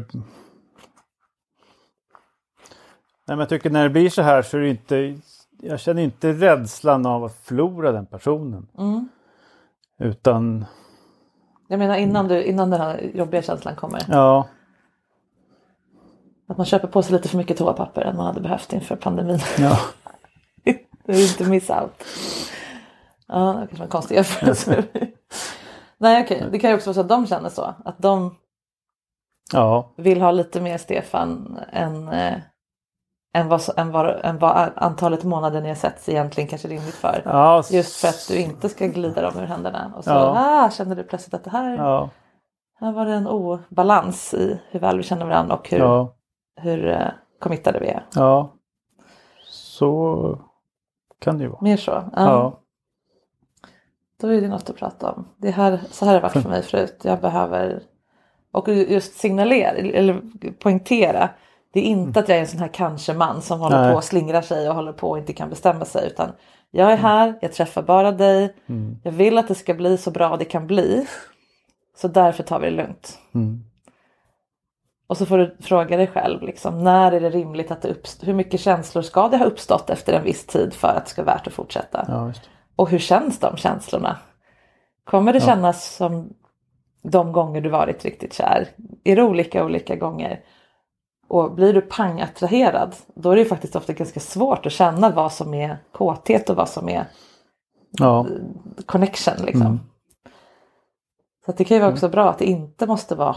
Nej, men jag tycker när det blir så här så är det inte Jag känner inte rädslan av att förlora den personen. Mm. Utan Jag menar innan, du, innan den här jobbiga känslan kommer. ja, Att man köper på sig lite för mycket toapapper än man hade behövt inför pandemin. ja, (laughs) Det är inte miss out. Ja, det kanske var en konstig jämförelse. (laughs) Nej okej, det kan ju också vara så att de känner så. Att de ja, vill ha lite mer Stefan än, eh, än, vad, än, vad, än vad antalet månader ni har setts egentligen kanske rimligt för. ja, Just för att du inte ska glida dem ur händerna. Och så Ja. ah, känner du plötsligt att det här, ja, här var det en obalans i hur väl vi känner varandra och hur, ja, hur eh, committade vi är. ja. Så kan det ju vara. Mer så. Ja. Ja, Då är det något att prata om. Det här, så här har det varit för mig förut. Jag behöver och just signalera eller poängtera. Det är inte att jag är en sån här kanske-man som håller Nej. på och slingrar sig och håller på och inte kan bestämma sig. Utan jag är här, jag träffar bara dig. Mm. Jag vill att det ska bli så bra det kan bli. Så därför tar vi det lugnt. Mm. Och så får du fråga dig själv, liksom, när är det rimligt att det uppstår? Hur mycket känslor ska det ha uppstått efter en viss tid för att det ska vara värt att fortsätta? ja. Och hur känns de känslorna? Kommer det kännas som de gånger du varit riktigt kär? Är det olika olika gånger? Och blir du pangattraherad då är det ju faktiskt ofta ganska svårt att känna vad som är kåthet och vad som är Ja, connection liksom. Så att det kan ju vara också bra att det inte måste vara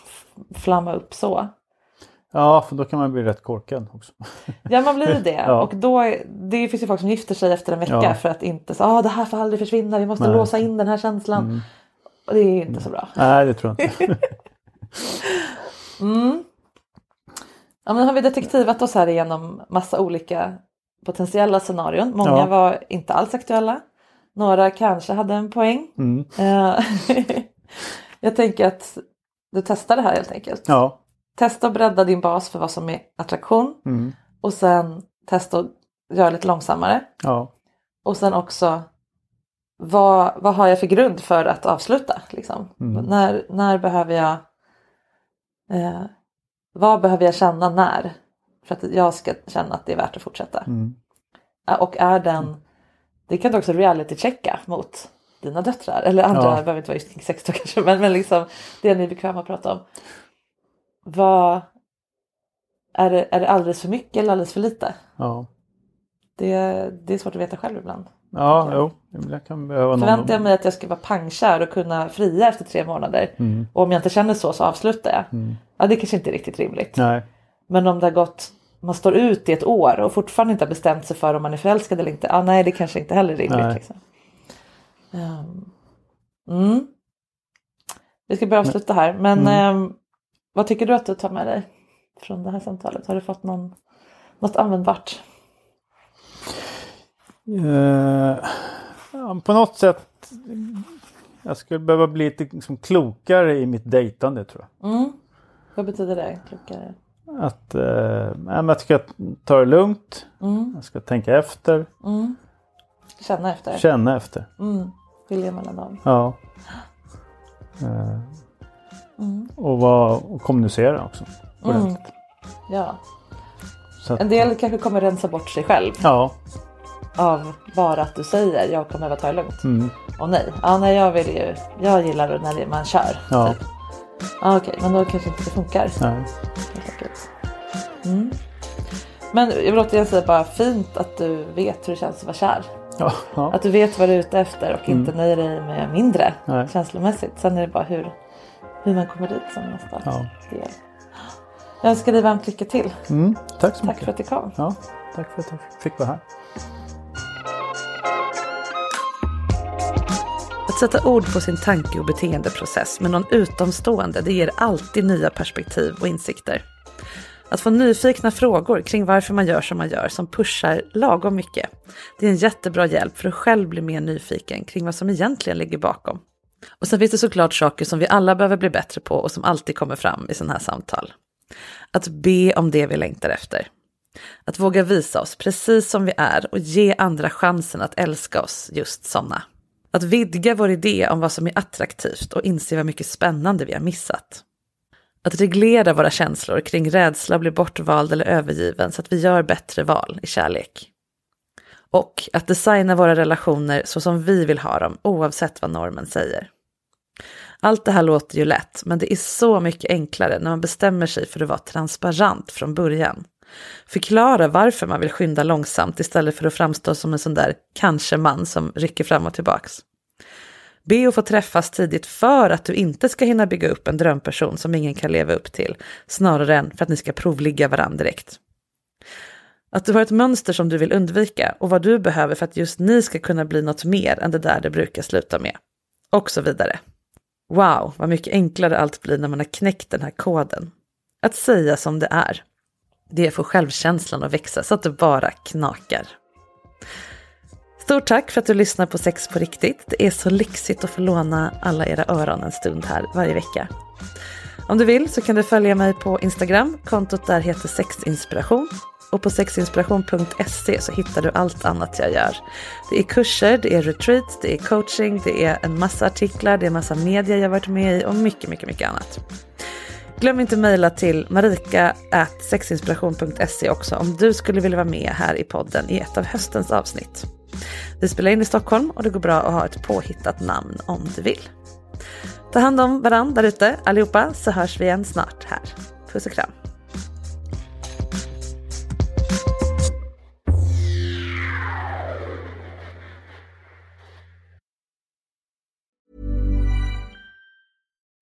(laughs) flamma upp så. Ja, för då kan man bli rätt korkad också. Ja man blir ju (laughs) det. Ja. Och då, det finns ju folk som gifter sig efter en vecka Ja. för att inte så, ah, det här får aldrig försvinna, vi måste Nej. låsa in den här känslan. Och det är inte så bra. Nej, det tror jag inte. (laughs) Mm. Ja, men har vi detektivat oss här igenom massa olika potentiella scenarion. Många Ja. var inte alls aktuella. Några kanske hade en poäng. Mm. Eh, (laughs) Jag tänker att du testar det här helt enkelt. Ja, Testa att bredda din bas för vad som är attraktion. mm. Och sen testa att göra lite långsammare. ja, Och sen också vad, vad har jag för grund för att avsluta? Liksom? Mm. När, när behöver jag eh, Vad behöver jag känna när? För att jag ska känna att det är värt att fortsätta. mm. Och är den Det kan du också reality-checka mot. dina döttrar eller andra, Ja. det behöver inte vara just kring sex då kanske, men, men liksom det ni är bekväma att prata om. Vad, är, det, är det alldeles för mycket eller alldeles för lite? Ja, Det, det är svårt att veta själv ibland. ja jo. Jag kan behöva någon... Förväntar jag mig att jag ska vara pangkär och kunna fria efter tre månader och om jag inte känner så så avslutar jag. Ja det kanske inte är riktigt rimligt. Nej. Men om det har gått, man står ut i ett år och fortfarande inte har bestämt sig för om man är förälskad eller inte. Ja, nej det kanske inte heller är rimligt. Liksom. Ehm, mm. Vi ska börja avsluta här men ehm, vad tycker du att du tar med dig från det här samtalet? Har du fått någon, något användbart? Ja, på något sätt. Jag skulle behöva bli lite liksom, klokare i mitt dejtande tror jag. Mm. Vad betyder det? Klokare? Att men jag ska ta det lugnt. Mm. Jag ska tänka efter. Mm. Känna efter? Känna efter. Mm. Skilja mellan dem? Ja. (gasps) Eh, Mm. och, vara, och kommunicera också. Mm. Ja. Att, En del kanske kommer rensa bort sig själv Ja. av bara att du säger jag kommer behöva ta det lugnt. Mm. Och nej, ja, nej jag vill ju, jag gillar det när man kör. Ja. Typ. Okej, men då kanske inte det funkar. Nej. Mm. Men jag vill återigen säga bara fint att du vet hur det känns att vara kär. Ja. Ja. Att du vet vad du är ute efter och inte nöjer dig med mindre Nej. känslomässigt. Sen är det bara hur, hur man kommer dit som nästa Ja. del. Jag önskar dig varmt lycka till. Mm. Tack så Tack mycket. för att du kom. Ja, tack för att jag fick vara här. Att sätta ord på sin tanke och beteendeprocess med någon utomstående det ger alltid nya perspektiv och insikter. Att få nyfikna frågor kring varför man gör som man gör som pushar lagom mycket. Det är en jättebra hjälp för att själv bli mer nyfiken kring vad som egentligen ligger bakom. Och sen finns det såklart saker som vi alla behöver bli bättre på och som alltid kommer fram i sådana här samtal. Att be om det vi längtar efter. Att våga visa oss precis som vi är och ge andra chansen att älska oss just sådana. Att vidga vår idé om vad som är attraktivt och inse vad mycket spännande vi har missat. Att reglera våra känslor kring rädsla att bli bortvald eller övergiven så att vi gör bättre val i kärlek. Och att designa våra relationer så som vi vill ha dem oavsett vad normen säger. Allt det här låter ju lätt, men det är så mycket enklare när man bestämmer sig för att vara transparent från början. Förklara varför man vill skynda långsamt istället för att framstå som en sån där kanske-man som rycker fram och tillbaks. Be att få träffas tidigt för att du inte ska hinna bygga upp en drömperson som ingen kan leva upp till, snarare än för att ni ska provligga varandra direkt. Att du har ett mönster som du vill undvika och vad du behöver för att just ni ska kunna bli något mer än det där det brukar sluta med. Och så vidare. Wow, vad mycket enklare allt blir när man har knäckt den här koden. Att säga som det är. Det får självkänslan att växa så att det bara knakar. Stort tack för att du lyssnar på Sex på riktigt. Det är så lyxigt att få låna alla era öron en stund här varje vecka. Om du vill så kan du följa mig på Instagram. Kontot där heter sexinspiration. Och på sexinspiration.se så hittar du allt annat jag gör. Det är kurser, det är retreats, det är coaching, det är en massa artiklar, det är en massa media jag varit med i och mycket, mycket, mycket annat. Glöm inte mejla till marika.sexinspiration.se också om du skulle vilja vara med här i podden i ett av höstens avsnitt. Vi spelar in i Stockholm och det går bra att ha ett påhittat namn om du vill. Ta hand om varandra där ute allihopa så hörs vi igen snart här. Puss och kram.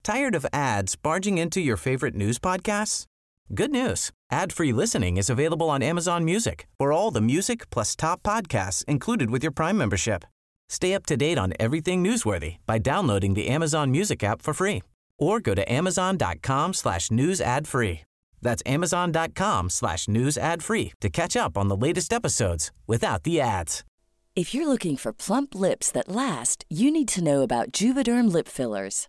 Tired of ads barging into your favorite news podcasts? Good news. Ad-free listening is available on Amazon Music for all the music plus top podcasts included with your Prime membership. Stay up to date on everything newsworthy by downloading the Amazon Music app for free or go to amazon.com slash news ad free. That's amazon.com slash news ad free to catch up on the latest episodes without the ads. If you're looking for plump lips that last, you need to know about Juvederm lip fillers.